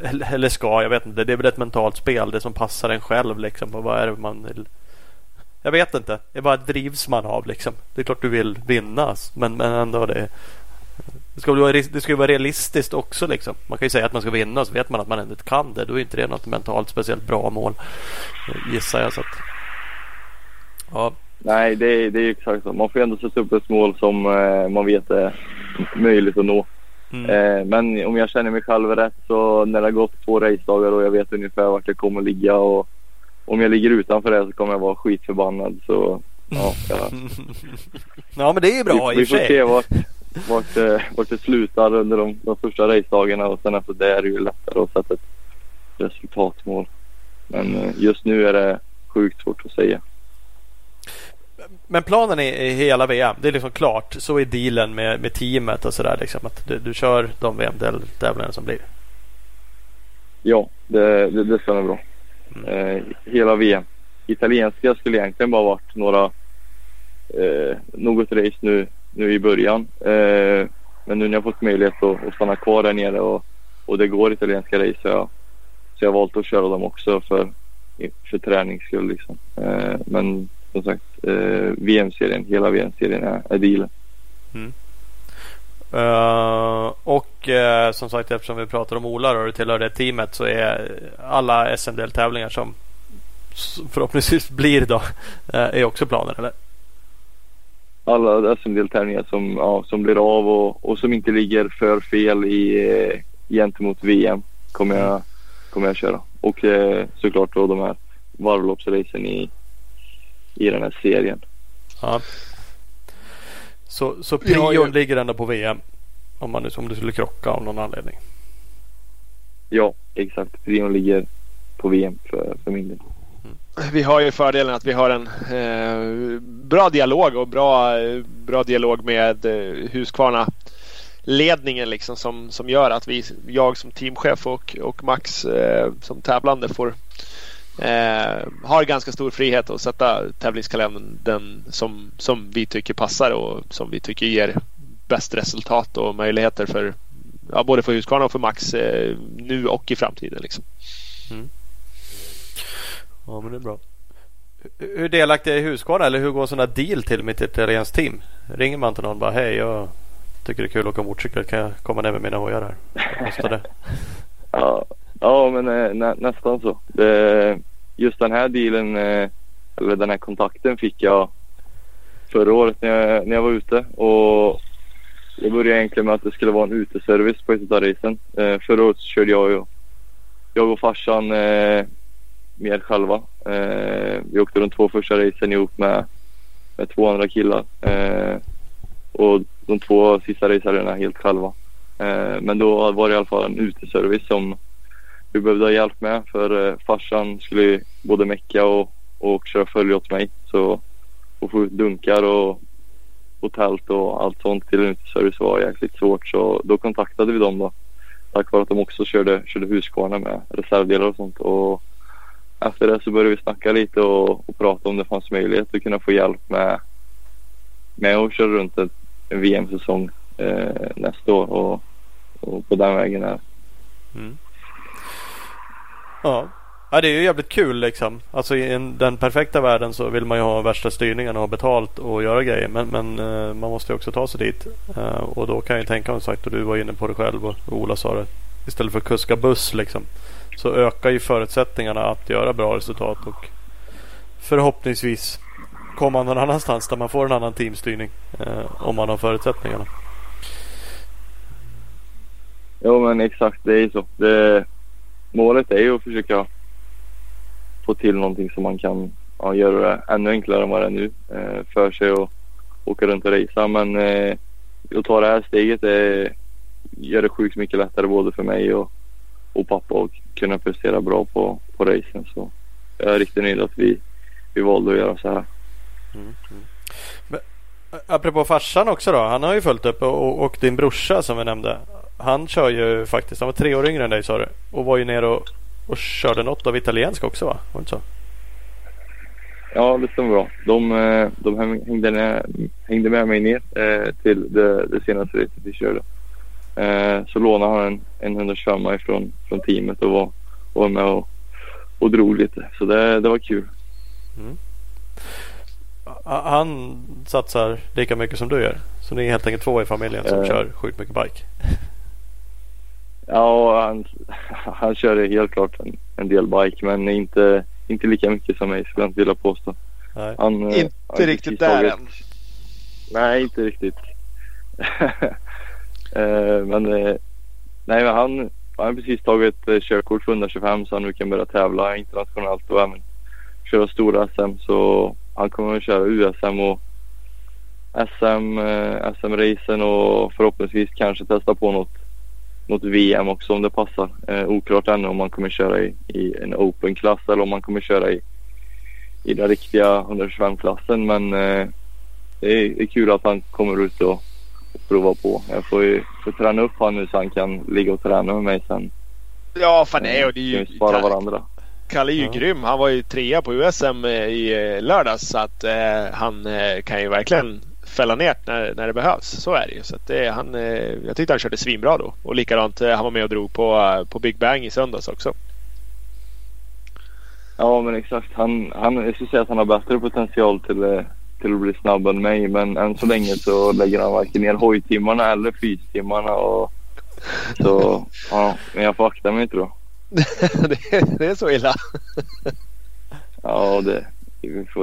eller, eller ska, jag vet inte. Det är väl ett mentalt spel. Det som passar en själv liksom. Och vad är det man vill jag vet inte. Det är bara drivs man av liksom. Det är klart du vill vinna. Men, men ändå det. Det ska, vara, det ska ju vara realistiskt också liksom. Man kan ju säga att man ska vinna och så vet man att man inte kan det. Då är inte det något mentalt speciellt bra mål. Gissar jag. Så att, ja. Nej, det är, det är exakt så. Man får ändå sätta upp ett mål som eh, man vet är möjligt att nå. Mm. Eh, men om jag känner mig själv rätt så när det har gått två racedagar och jag vet ungefär vart jag kommer ligga och om jag ligger utanför det så kommer jag vara skitförbannad. Så ja, ja. ja men det är ju bra vi, i vi och får för se sig. vart, vart, det, vart det slutar under de, de första racedagarna och sen efter det är det ju lättare att sätta ett resultatmål. Men eh, just nu är det sjukt svårt att säga. Men planen är, är hela VM. Det är liksom klart. Så är dealen med, med teamet och sådär. Liksom, att du, du kör de VM-tävlingarna som blir. Ja, det, det, det stämmer bra. Eh, hela VM. Italienska skulle egentligen bara varit några eh, något race nu, nu i början. Eh, men nu när jag fått möjlighet att, att stanna kvar där nere och, och det går italienska race så jag, så jag valt att köra dem också för, för tränings skull. Liksom. Eh, men som sagt, eh, VM-serien, hela VM-serien är, är dealen. Uh, och uh, som sagt eftersom vi pratar om Ola och du tillhör det teamet så är alla SM-deltävlingar som förhoppningsvis blir då uh, är också planer eller? Alla SM-deltävlingar som, ja, som blir av och, och som inte ligger för fel i, gentemot VM kommer jag, kommer jag köra. Och såklart då de här varvloppsracen i, i den här serien. Ja. Så, så prion ju- ligger ändå på VM om, man, nu- om du skulle krocka av någon anledning. Ja, exakt. Prion ligger på VM för, för min del. Vi har ju fördelen att vi har en eh, bra dialog och bra, bra dialog med eh, Husqvarna ledningen liksom som, som gör att vi, jag som teamchef och, och Max eh, som tävlande får eh, har ganska stor frihet att sätta tävlingskalendern den som, som vi tycker passar och som vi tycker ger bäst resultat och möjligheter för ja, både för Husqvarna och för Max eh, nu och i framtiden. Liksom. Ja men det är bra. Hur delaktig är Husqvarna eller hur går en sån här deal till med ett italienskt team? Ringer man till någon och bara hej jag tycker det är kul att åka motorcykel. Kan jag komma ner med mina hojar här? Vad kostar det? Ja, ja men eh, nä, nästan så. Det, just den här dealen, eh, eller den här kontakten fick jag förra året när jag, när jag var ute. Och det började egentligen med att det skulle vara en uteservice på ett av racen. Eh, förra året så körde jag, och, jag och farsan mer själva. Vi åkte de två första racen ihop med, med två andra killar. Och de två sista racerna helt själva. Men då var det i alla fall en uteservice som vi behövde ha hjälp med för eh, farsan skulle både mecka och, och köra följe åt mig. Så att få ut dunkar och, och tält och allt sånt till en uteservice var jäkligt svårt. Så då kontaktade vi dem då. Tack vare att de också körde, körde Husqvarna med reservdelar och sånt. Och efter det så började vi snacka lite och, och prata om det fanns möjlighet att kunna få hjälp med, med att köra runt en, en VM-säsong eh, nästa år. Och, och på den vägen är Mm. Ja. ja, det är ju jävligt kul liksom. Alltså i en, den perfekta världen så vill man ju ha värsta styrningen och ha betalt och göra grejer. Men, men eh, man måste ju också ta sig dit. Eh, och då kan jag tänka mig sagt och du var inne på det själv och, Ola sa det. Istället för att kuska buss liksom. Så ökar ju förutsättningarna att göra bra resultat och förhoppningsvis komma någon annanstans där man får en annan teamstyrning. Eh, om man har förutsättningarna. Jo men exakt, det är ju så. Det, målet är ju att försöka få till någonting som man kan ja, göra det ännu enklare än vad det är nu eh, för sig och åka runt och racea. Men eh, att ta det här steget eh, gör det sjukt mycket lättare både för mig och, och pappa att kunna prestera bra på, på racen. Så jag är riktigt nöjd att vi, vi valde att göra så här. Mm, mm. Men, apropå farsan också då. Han har ju följt upp och, och din brorsa som vi nämnde han kör ju faktiskt, han var tre år yngre än dig sa du. Och var ju nere och, och körde något av italienska också va? Var det inte så? Ja, det stämmer bra. De, eh, de hängde, ner, hängde med mig ner eh, till det, det senaste racet vi körde. Eh, så lånade han en, en 125 från, från teamet och var, var med och, och drog lite. Så det, det var kul. Mm. Han satsar lika mycket som du gör? Så ni är helt enkelt två i familjen som uh, kör sjukt mycket bike? Ja, han, han kör helt klart en, en del bike men inte, inte lika mycket som mig skulle jag inte vilja påstå. Han, eh, inte han riktigt där än? Nej, inte riktigt. Eh, men eh, nej, men han, han har precis tagit körkort för 125 så han nu kan börja tävla internationellt och även köra stora SM. Så han kommer att köra USM och SM, SM-racen och förhoppningsvis kanske testa på något något VM också om det passar. Eh, oklart ännu om man kommer köra i, i en open-klass eller om man kommer köra i, i den riktiga 125-klassen. Men eh, det, är, det är kul att han kommer ut och, och provar på. Jag får ju får träna upp honom nu så han kan ligga och träna med mig sen. Ja, fan nej. Och det är ju... Kan spara varandra. Kalle är ju ja. grym. Han var ju trea på USM eh, i eh, lördags så att eh, han eh, kan ju verkligen fälla ner när, när det behövs. Så är det ju. Så det, han, eh, jag tyckte han körde svinbra då. Och likadant, eh, han var med och drog på, eh, på Big Bang i söndags också. Ja men exakt. Han, han, jag skulle säga att han har bättre potential till, till att bli snabb än mig. Men än så länge så lägger han varken ner hojtimmarna eller fystimmarna. Och, så ja, men jag får akta mig tror det, det är så illa? ja, det,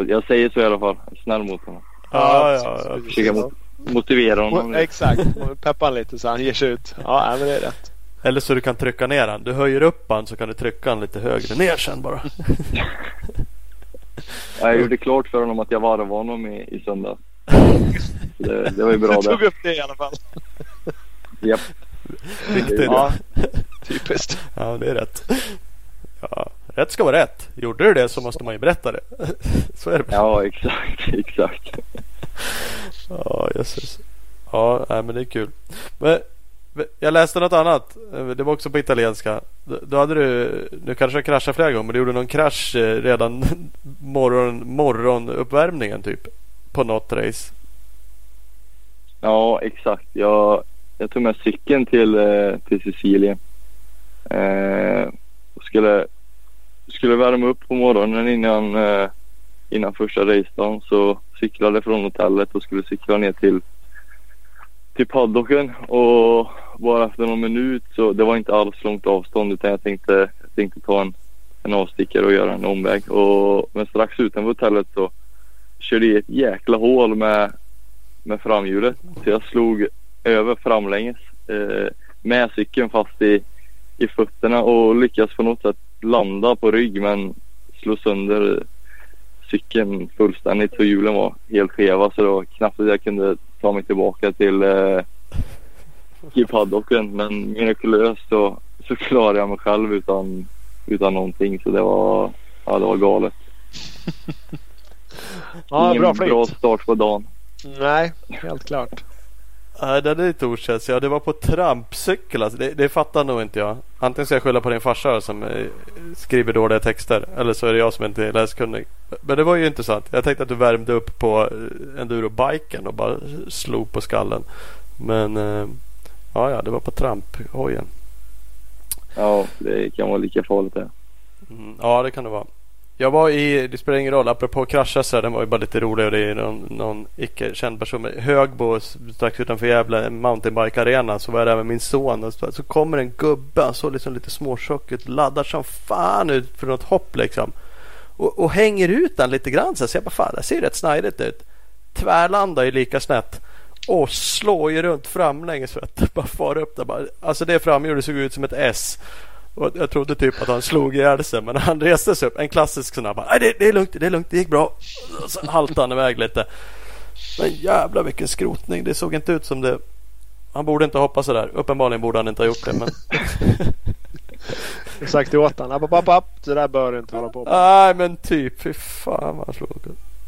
jag säger så i alla fall. Snäll mot honom. Ja, ja, ja. Försöka motivera honom. Exakt, peppa lite så han ger sig ut. Ja, men det är rätt. Eller så du kan trycka ner han. Du höjer upp han så kan du trycka han lite högre ner sen bara. jag gjorde klart för honom att jag varvade honom i, i söndags. Det, det var ju bra det. Du tog upp det i alla fall. Japp. Viktigt. Ja, typiskt. Ja, det är rätt. Ja, rätt ska vara rätt. Gjorde du det så måste man ju berätta det. Så är det. Ja, exakt. Exakt. Ja, jösses. Ja, nej, men det är kul. Men jag läste något annat. Det var också på italienska. Då hade du, nu kanske jag kraschade flera gånger, men du gjorde någon krasch eh, redan morgon, morgonuppvärmningen typ. På något race. Ja, exakt. Jag, jag tog med cykeln till, eh, till Sicilien. Eh, skulle skulle värma upp på morgonen innan, eh, innan första racedagen så cyklade från hotellet och skulle cykla ner till, till paddocken och bara efter någon minut så det var inte alls långt avstånd utan jag tänkte, jag tänkte ta en, en avstickare och göra en omväg. Och, men strax utanför hotellet så körde jag ett jäkla hål med, med framhjulet. Så jag slog över framlänges eh, med cykeln fast i, i fötterna och lyckades på något sätt landa på rygg men slå sönder cykeln fullständigt så hjulen var helt skeva så det var knappt att jag kunde ta mig tillbaka till eh, paddocken. Men mirakulöst så så klarade jag mig själv utan, utan någonting. Så det var, ja, det var galet. Ja, Ingen bra bra start på dagen. Nej, helt klart. Nej, den är lite okänslig. Ja, det var på trampcykel. Alltså. Det, det fattar nog inte jag. Antingen ska jag skylla på din farsa som eh, skriver dåliga texter. Eller så är det jag som inte är läskunnig. Men det var ju intressant. Jag tänkte att du värmde upp på eh, endurobiken och bara slog på skallen. Men eh, ja, ja, det var på tramphojen. Ja, det kan vara lika farligt det. Mm, ja, det kan det vara. Jag var i, det spelar ingen roll, apropå krascha så här, den var ju bara lite rolig och det är någon, någon icke känd person. Men Högbo strax utanför Gävle, mountainbike arena. Så var jag där med min son och så, så kommer en gubbe, han såg liksom lite småtjock ut, laddar som fan ut för något hopp liksom. Och, och hänger ut den lite grann så, så jag bara fan det ser rätt snajdigt ut. Tvärlandar ju lika snett. Och slår ju runt framlänges för att bara far upp där. Bara, alltså det framhjulet såg ut som ett S. Och jag trodde typ att han slog ihjäl sig men han reste sig upp. En klassisk sån här bara, det, det är lugnt, det är lugnt, det gick bra. Och så haltade han iväg lite. Men jävla vilken skrotning. Det såg inte ut som det. Han borde inte hoppa sådär. Uppenbarligen borde han inte ha gjort det. Men... Jag sagt åt honom. App, app, app. Det där bör du inte hålla på med. Nej men typ. Fy fan vad han slog.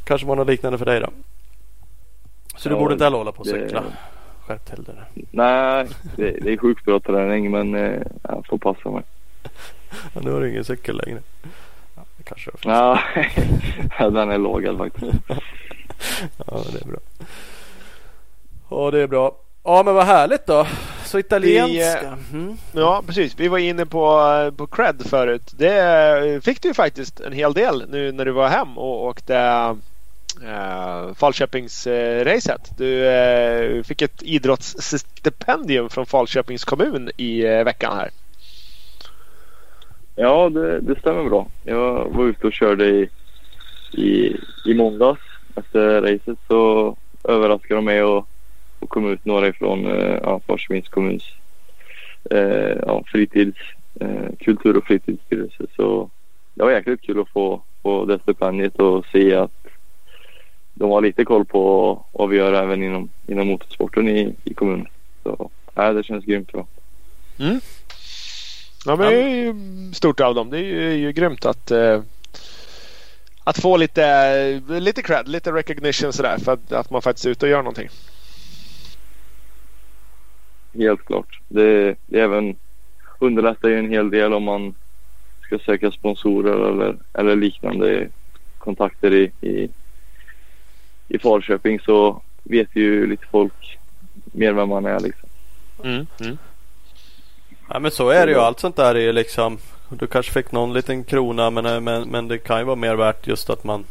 Kanske var något liknande för dig då. Så du Ja, borde inte heller hålla på och det- cykla. Skärp till dig. där. Nej, det, det är sjukt bra träning men eh, jag får passa mig. Ja, nu har du ingen cykel längre. Ja, det kanske. Ja, den är lagad faktiskt. Ja, det är bra. Ja, det är bra. Ja, men vad härligt då. Så italienska. Mm. Ja, precis. Vi var inne på, på cred förut. Det fick du ju faktiskt en hel del nu när du var hem och åkte uh, Falköpingsracet. Du eh, fick ett idrottsstipendium från Falköpings kommun i eh, veckan här. Ja, det, det stämmer bra. Jag var ute och körde i, i, i måndags efter racet så överraskade de mig och, och kom ut några ifrån eh, ja, kommuns eh, ja, fritids, eh, kultur och fritidsstyrelse. Så det var jäkligt kul att få, få det stipendiet och se att de har lite koll på vad vi gör även inom, inom motorsporten i, i kommunen. Så äh, det känns grymt bra. Mm. Ja, men det är ju stort av dem. Det är ju, ju grymt att, eh, att få lite, lite cred, lite recognition sådär för att, att man faktiskt är ute och gör någonting. Helt klart. Det, det även underlättar ju en hel del om man ska söka sponsorer eller, eller liknande kontakter i, i, i Falköping så vet ju lite folk mer vem man är liksom. Mm. Mm. Ja, men så är det ju. Allt sånt där är ju liksom. Du kanske fick någon liten krona men, men, men det kan ju vara mer värt just att man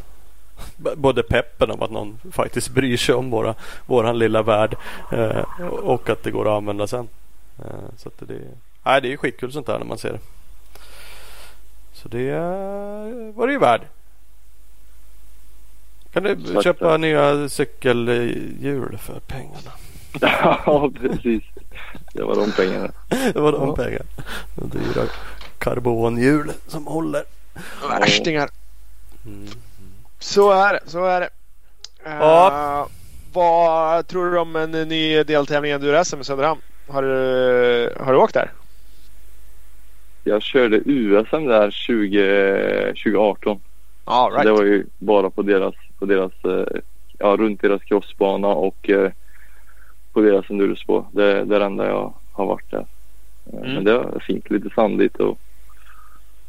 både peppen om att någon faktiskt bryr sig om våra, våran lilla värld eh, och att det går att använda sen. Eh, så det, nej, det är ju skitkul sånt där när man ser det. Så det eh, var det ju värd. Kan du köpa nya cykelhjul för pengarna? ja, precis. Det var de pengarna. Det var de Ja. pengarna. De dyra karbonhjul som håller. Värstingar. Mm. Så är det. Så är det. Ja. Eh, vad tror du om en ny deltävling i Enduro-SM i Söderhamn? Har du, har du åkt där? Jag körde USM där 20, 2018. Ja, Så Det var ju bara på deras, på deras eh, ja, runt deras crossbana och eh, på deras endurospår. Det, är det enda jag har varit där. Eh, Mm. Men det var fint, lite sandigt och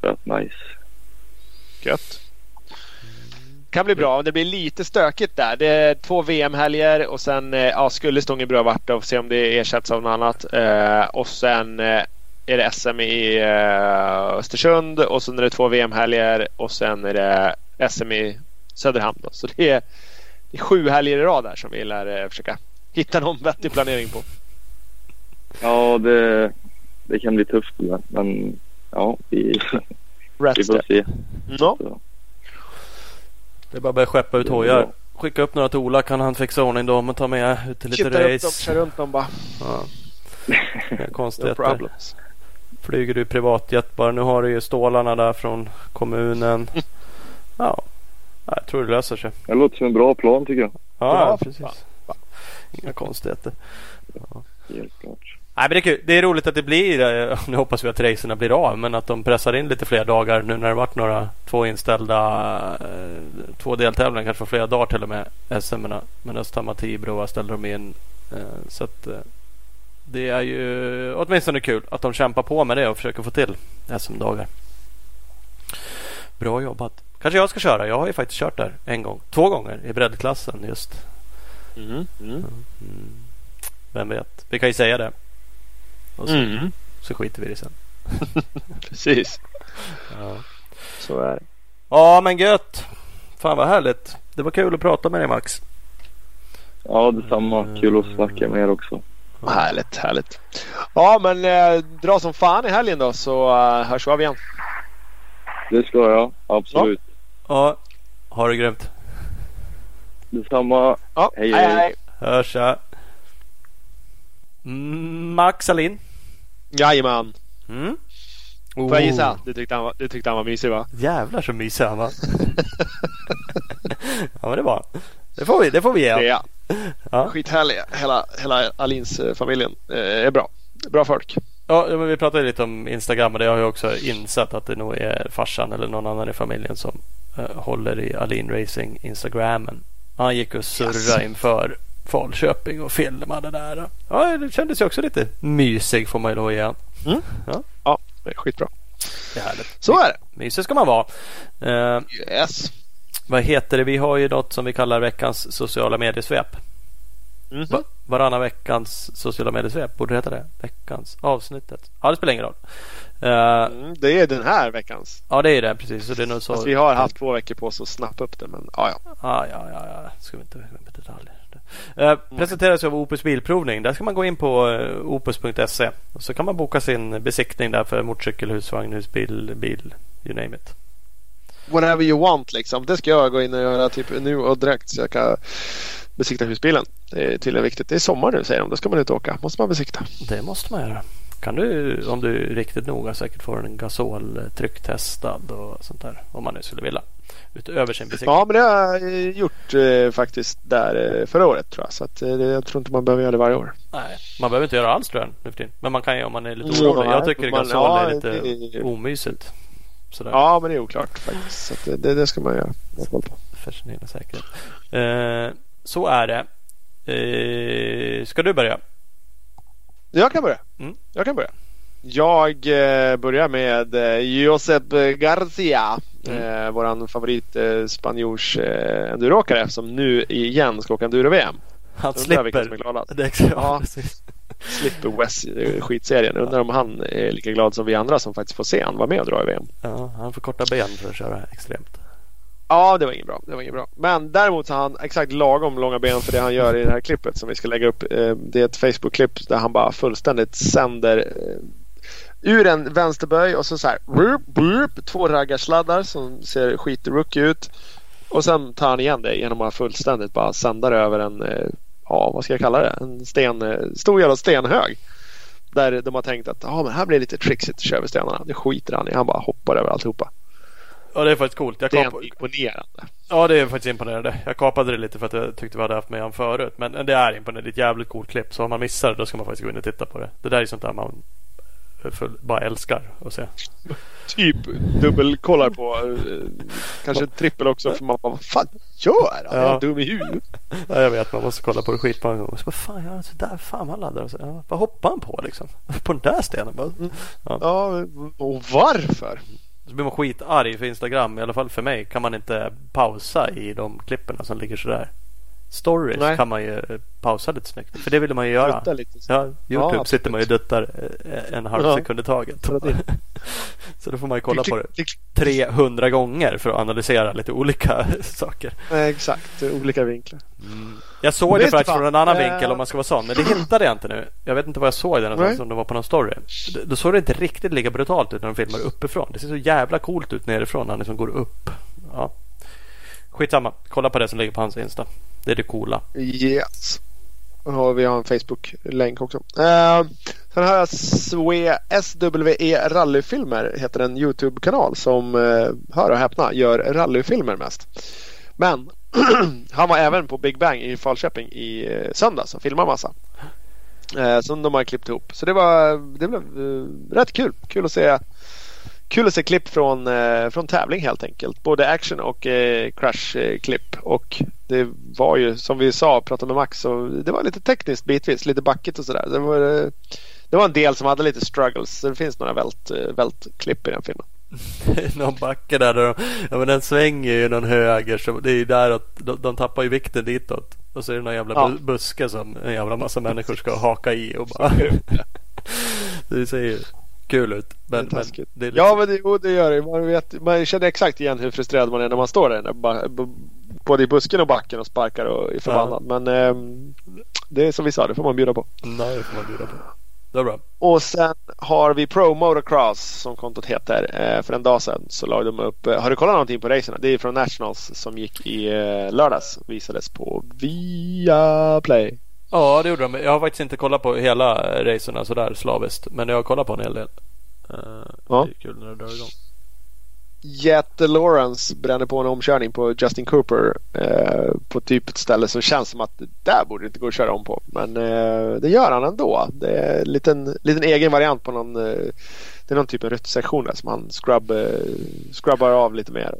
rätt nice. Gött. Kan bli bra. Det blir lite stökigt där. Det är två VM-helger och sen eh, ja, skulle Stångebro det och se om det ersätts av något annat. Eh, och sen eh, är det SM i eh, Östersund och sen är det två VM-helger och sen är det SM i Söderhamn. Då. Så det är, det är sju helger i rad där som vi lär eh, försöka hitta någon vettig planering på. Ja, det, det kan bli tufft men, men ja, vi, vi Rätt får se. Ja. Så, Det är bara att börja skeppa ut hojar. Skicka upp några till Ola kan han fixa ordning dem och ta med ut till lite Kittar upp dem, race. kör runt dem bara. Ja. No konstigheter. problems. Flyger du privatjet bara. Nu har du ju stålarna där från kommunen. Ja, Ja, jag tror det löser sig. det låter som en bra plan tycker jag. Ja, Ja, precis. Inga konstigheter. Helt klart. Nej, men det, är kul. det är roligt att det blir, eh, nu hoppas vi att racerna blir av, men att de pressar in lite fler dagar nu när det varit några två inställda, eh, två deltävlingar, kanske för flera dagar till och med, SM. Men Östhammar Tibro ställde de in. Eh, så att det är ju åtminstone kul att de kämpar på med det och försöker få till SM-dagar. Bra jobbat. Kanske jag ska köra. Jag har ju faktiskt kört där en gång, två gånger i breddklassen just. Mm. Mm. Mm. Vem vet? Vi kan ju säga det. Och så, Mm. så skiter vi i det sen. Precis, Ja. så är det. ja men gött. Fan vad härligt. Det var kul att prata med dig Max. Ja, detsamma. Kul att snacka med er också. Härligt, härligt. Ja, men eh, dra som fan i helgen då så eh, hörs vi av igen. Det ska jag. Absolut. Ja, ha det grymt. Detsamma. Ja, Hej, hej, hej. Hörs ja. Mm, Max Alin. Jajamän. Mm. Får jag gissa? Du tyckte han var, du tyckte han var mysig va? Jävlar så mysig han var. ja men det var Det får vi, det får vi ge Det är honom. han. Ja. Skithärlig. Hela, hela Alins eh, familjen eh, är bra. Bra folk. Ja, men vi pratade lite om Instagram och det har jag också insett att det nog är farsan eller någon annan i familjen som eh, håller i Alin Racing Instagramen. Han gick och surrade Yes. inför Falköping och filmade där. Ja, det kändes ju också lite mysig får man ju lov att ge han. Ja, det är skitbra. Det är härligt. Så är det. Mysig ska man vara. Eh, Yes. vad heter det? Vi har ju något som vi kallar veckans sociala mediesvep. Mhm. Va- varannan veckans sociala mediesvep. Borde det heta det? Veckans avsnittet. Ja, det spelar ingen roll. Eh, Mm, det är den här veckans. ja, det är det precis. Så det är nog så. Fast vi har haft två veckor på oss att snappa upp det. Men ja, ja. Ja, ja, ja, ja. Ska vi inte gå in på detaljer. Uh, presenteras av Opus Bilprovning. Där ska man gå in på uh, opus.se. Och så kan man boka sin besiktning där för motorcykel, husvagn, husbil, bil, you name it. Whatever you want liksom. Det ska jag gå in och göra typ nu och direkt så jag kan besikta husbilen. Det är tydligen viktigt. Det är sommar nu säger de. Då ska man ut och åka. Måste man besikta. Det måste man göra. Kan du, om du är riktigt noga, säkert få en gasol eh, trycktestad och sånt där. Om man nu skulle vilja. Utöver sin besiktning. Ja, men det har jag eh, gjort eh, faktiskt där eh, förra året tror jag. Så att, eh, jag tror inte man behöver göra det varje år. Nej, man behöver inte göra alls tror jag nu för tiden. Men man kan ju om man är lite orolig. Jag tycker man- gasol ja, är lite det- omysigt. Sådär. Ja, men det är oklart faktiskt. Så att det, det, det ska man göra. För sin egen säkerhet. Eh, så är det. Eh, ska du börja? Jag kan börja. Mm. Jag kan börja. Jag eh, börjar med eh, Josep Garcia. Mm. Eh, våran favorit eh, spanjors eh, enduroåkare som nu igen ska åka enduro-VM. Han slipper. Det är ja. Ja. Slipper West skitserien. Undrar om han är lika glad som vi andra som faktiskt får se han vara med och dra i VM. Ja, han får korta ben för att köra extremt. Ja, det var inget bra. Det var inget bra. Men däremot så har han exakt lagom långa ben för det han gör i det här klippet som vi ska lägga upp. Eh, det är ett Facebook-klipp där han bara fullständigt sänder eh, ur en vänsterböj och så så här burp, burp, två raggarsladdar som ser skitrookie ut. Och sen tar han igen det genom att fullständigt bara sända det över en, eh, ja vad ska jag kalla det, en sten, stor jävla stenhög. Där de har tänkt att ah, men här blir det lite trixigt, kör vi stenarna. Det skiter han i. Han bara hoppar över alltihopa. Ja, det är faktiskt coolt. Jag Det är imponerande. Ja, det är faktiskt imponerande. Jag kapade det lite för att jag tyckte vi hade haft med han förut. Men det är imponerande. Det är ett jävligt coolt klipp. Så om man missar det, då ska man faktiskt gå in och titta på det. Det där är sånt där man full, bara älskar att se. typ dubbelkollar på. eh, Kanske trippel också för man bara, vad fan gör han? Är Ja. han dum i huvudet? Ja, jag vet, man måste kolla på det skitmånga gånger. Så bara, fan, ja, så där, fan vad laddar. Och så, ja, vad hoppar han på liksom? På den där stenen? Bara, Ja, och varför? Så blir man skitarg för Instagram. I alla fall för mig kan man inte pausa i de klipperna som ligger sådär. Stories Nej. kan man ju eh, pausa lite snyggt. För det vill man ju göra. Ja, Youtube Ja, sitter man ju och duttar eh, en halv Ja. sekund i taget. Så då får man ju kolla på det Klick, klick, 300 gånger för att analysera lite olika saker. Exakt, olika vinklar. Jag såg det faktiskt vad? från en annan Eh. vinkel om man ska vara sån. Men det hittade jag inte nu. Jag vet inte var jag såg det någonstans om det var på någon story. Då såg det inte riktigt lika brutalt ut när de filmar uppifrån. Det ser så jävla coolt ut nerifrån när han liksom går upp. Ja. Skitsamma. Kolla på det som ligger på hans Insta. Det är det coola. Yes. Och vi har en Facebook-länk också. Eh, sen har jag SWE, SWE Rallyfilmer heter en YouTube-kanal som, eh, hör och häpna, gör rallyfilmer mest. Men han var även på Big Bang i Falköping i eh, söndags och filmade massa. Eh, som de har klippt ihop. Så det var det blev eh, rätt kul. Kul att se Kul att se klipp från, eh, från tävling helt enkelt. Både action och eh, crash-klipp. Eh, och det var ju som vi sa, pratade med Max, så det var lite tekniskt bitvis, lite backigt och sådär. Det var, eh, det var en del som hade lite struggles. Så det finns några vält, eh, vältklipp i den filmen. någon backe där, där de, ja, men den svänger ju någon höger. Så det är ju där att de, de tappar ju vikten ditåt. Och så är det någon jävla ja. buske som en jävla massa människor ska haka i. Och bara... det ser ju kul ut. Men, det men det lite... Ja, men det, det gör det. Man, vet, man känner exakt igen hur frustrerad man är när man står där. Både i busken och backen och sparkar och är förbannad. Ja. Men eh, det är som vi sa, det får man bjuda på. Nej, det får man bjuda på. Det är bra. Och sen har vi Pro Motocross som kontot heter. Eh, för en dag sedan så la de upp. Eh, har du kollat någonting på racerna? Det är från Nationals som gick i eh, lördags. Visades på Viaplay. Ja, det gjorde de. Jag har faktiskt inte kollat på hela racerna sådär slaviskt. Men jag har kollat på en hel del. Uh, ja. Det är kul när det drar igång. Jet Lawrence bränner på en omkörning på Justin Cooper eh, på typ ett ställe som känns som att det där borde det inte gå att köra om på. Men eh, det gör han ändå. Det är en liten, liten egen variant på någon, eh, det är någon typ av ruttsektion där som han scrub, eh, scrubbar av lite mer.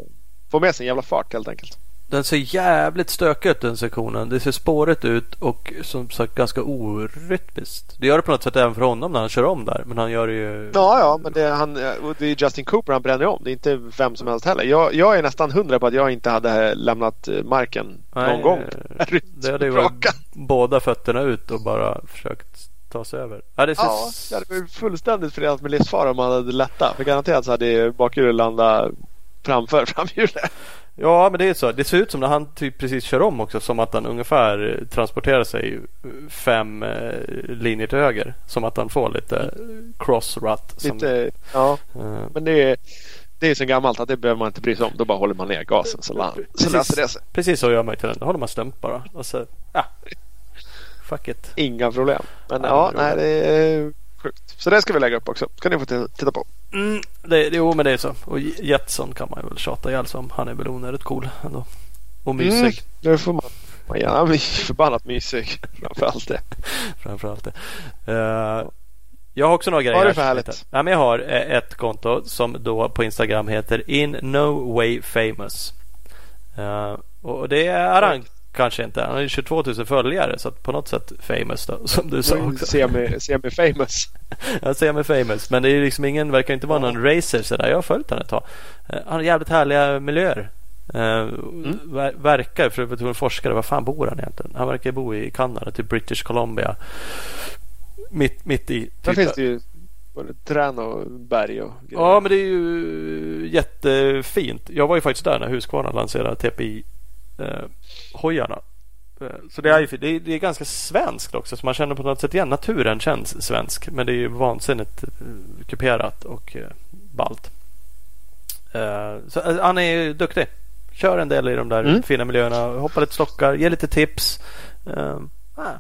Får med sig en jävla fart helt enkelt. Den ser jävligt stökig ut den sektionen. Det ser spåret ut och som sagt ganska orytmiskt. Det gör det på något sätt även för honom när han kör om där. Men han gör det ju... Ja, ja, men det är, han, det är Justin Cooper han bränner om. Det är inte vem som helst heller. Jag, jag är nästan hundra på att jag inte hade lämnat marken Nej, någon gång. Det hade ju båda fötterna ut och bara försökt ta sig över. Ja, det, ser... ja, det hade varit fullständigt förenat med livsfara om man hade lättat. För garanterat så hade bakhjulet landat framför framhjulet. Ja, men det är så. Det ser ut som när han typ precis kör om också. Som att han ungefär transporterar sig fem eh, linjer till höger. Som att han får lite cross rut. Lite, ja. Uh, men det är, det är så gammalt att det behöver man inte bry sig om. Då bara håller man ner gasen så, la, så löser det sig. Precis så gör man ju till den. Då håller man stämt bara. Och så, ja. Fuck it. Inga problem. Men ja, ja nej, det är sjukt. Så det ska vi lägga upp också. ska ni få titta på. Mm, det, jo, men det är så. Och Jetson kan man väl tjata ihjäl sig om. Han är väl onödigt cool ändå. Och mm, mysig. Mm, det får man. Man gärna bli förbannat mysig. Framförallt det. Framförallt det. Uh, jag har också några grejer. Vad är det för härligt? Ja, men jag har eh, ett konto som då på Instagram heter In No Way Famous. Uh, och det är han kanske inte. Han har ju 22 000 följare så på något sätt famous då som du sa också. Semi, semi famous. ja, semi famous. Men det är liksom ingen, verkar inte vara någon racer sådär. Jag har följt honom ett tag. Uh, han har jävligt härliga miljöer. Uh, mm. ver verkar, för att vara forskare, var fan bor han egentligen? Han verkar bo i Kanada, typ British Columbia. Mitt, mitt i. Typ, Där finns det ju både trän och berg och grejer. Ja, men det är ju jättefint. Jag var ju faktiskt där när Husqvarna lanserade TPI eh, hojarna. Eh, så det är, det är, det är ganska svenskt också. Så man känner på något sätt igen. Naturen känns svensk. Men det är ju vansinnigt eh, kuperat och eh, ballt. Så han är duktig. Kör en del i de där mm. fina miljöerna. Hoppar lite stockar. Ger lite tips. Ah,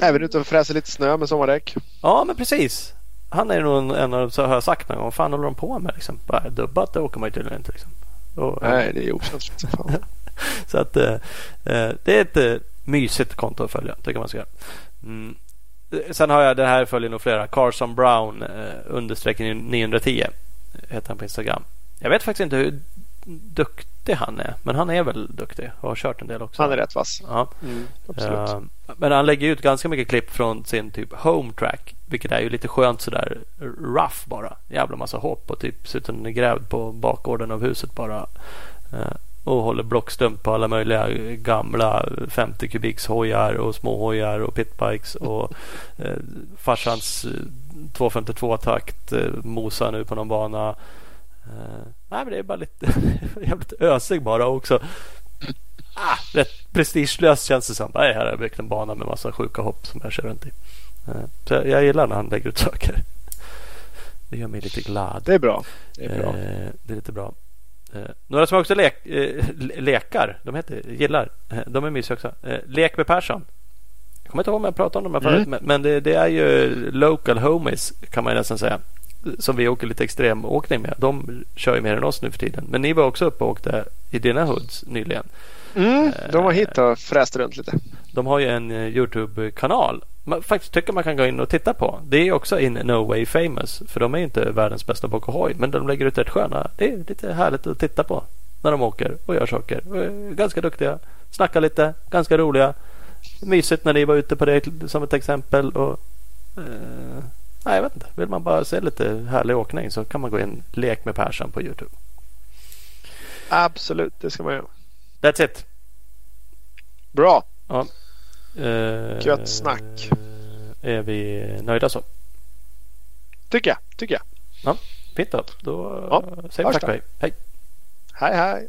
Även ute och fräser lite snö med sommardäck. Ja, men precis. Han är nog en av så har jag sagt någon gång. Fan håller de på med? Liksom? Bara dubbat det åker man ju tydligen inte. Liksom. Och, Nej, det är okänsligt. så att eh, eh, det är ett eh, mysigt konto att följa. Tycker man ska göra. Mm. Sen har jag det här följer nog flera. Carson Brown eh, understrecken 910 heter han på Instagram. Jag vet faktiskt inte hur duktig han är. Men han är väl duktig och har kört en del också. Han är rätt vass. Ja. Mm, uh, men han lägger ut ganska mycket klipp från sin typ home track. Vilket är ju lite skönt sådär rough bara. Jävla massa hopp och typ ser ut som den är grävd på bakgården av huset bara. Uh, och håller blockstump på alla möjliga gamla 50 kubiks hojar och småhojar och pitbikes och eh, farsans 252-takt eh, mosar nu på någon bana. Eh, nej, men det är bara lite jävligt ösig bara också. Ah, rätt prestigelöst känns det som. Nej, här har jag byggt en bana med massa sjuka hopp som jag kör runt i. Eh, så jag gillar när han lägger ut saker. Det gör mig lite glad. Det är bra. Det är, bra. Eh, det är lite bra. Eh, några som också lek, eh, lekar, de heter, gillar, eh, de är mysiga också. Eh, Lek med Persson. Jag kommer inte ihåg om jag pratade om dem här förut, mm. men, men det, det, är ju local homies kan man nästan säga. Som vi åker lite extremåkning med. De kör ju mer än oss nu för tiden. Men ni var också uppe och åkte i dina hoods nyligen. Mm, de var hit och fräste runt lite. De har ju en Youtube-kanal man faktiskt tycker man kan gå in och titta på. Det är också in No Way Famous. För de är inte världens bästa på hoj. Men de lägger ut rätt sköna. Det är lite härligt att titta på. När de åker och gör saker. Är ganska duktiga. Snackar lite. Ganska roliga. Mysigt när ni var ute på det som ett exempel. Och, eh, nej, jag vet inte. Vill man bara se lite härlig åkning så kan man gå in Lek med Persson på Youtube. Absolut, det ska man göra. That's it. Bra. Ja. Eh, Gött snack. Är vi nöjda så? Tycker jag. Tycker jag. Fint då. Då Ja, säger vi tack och hej. Hej. Hej hej.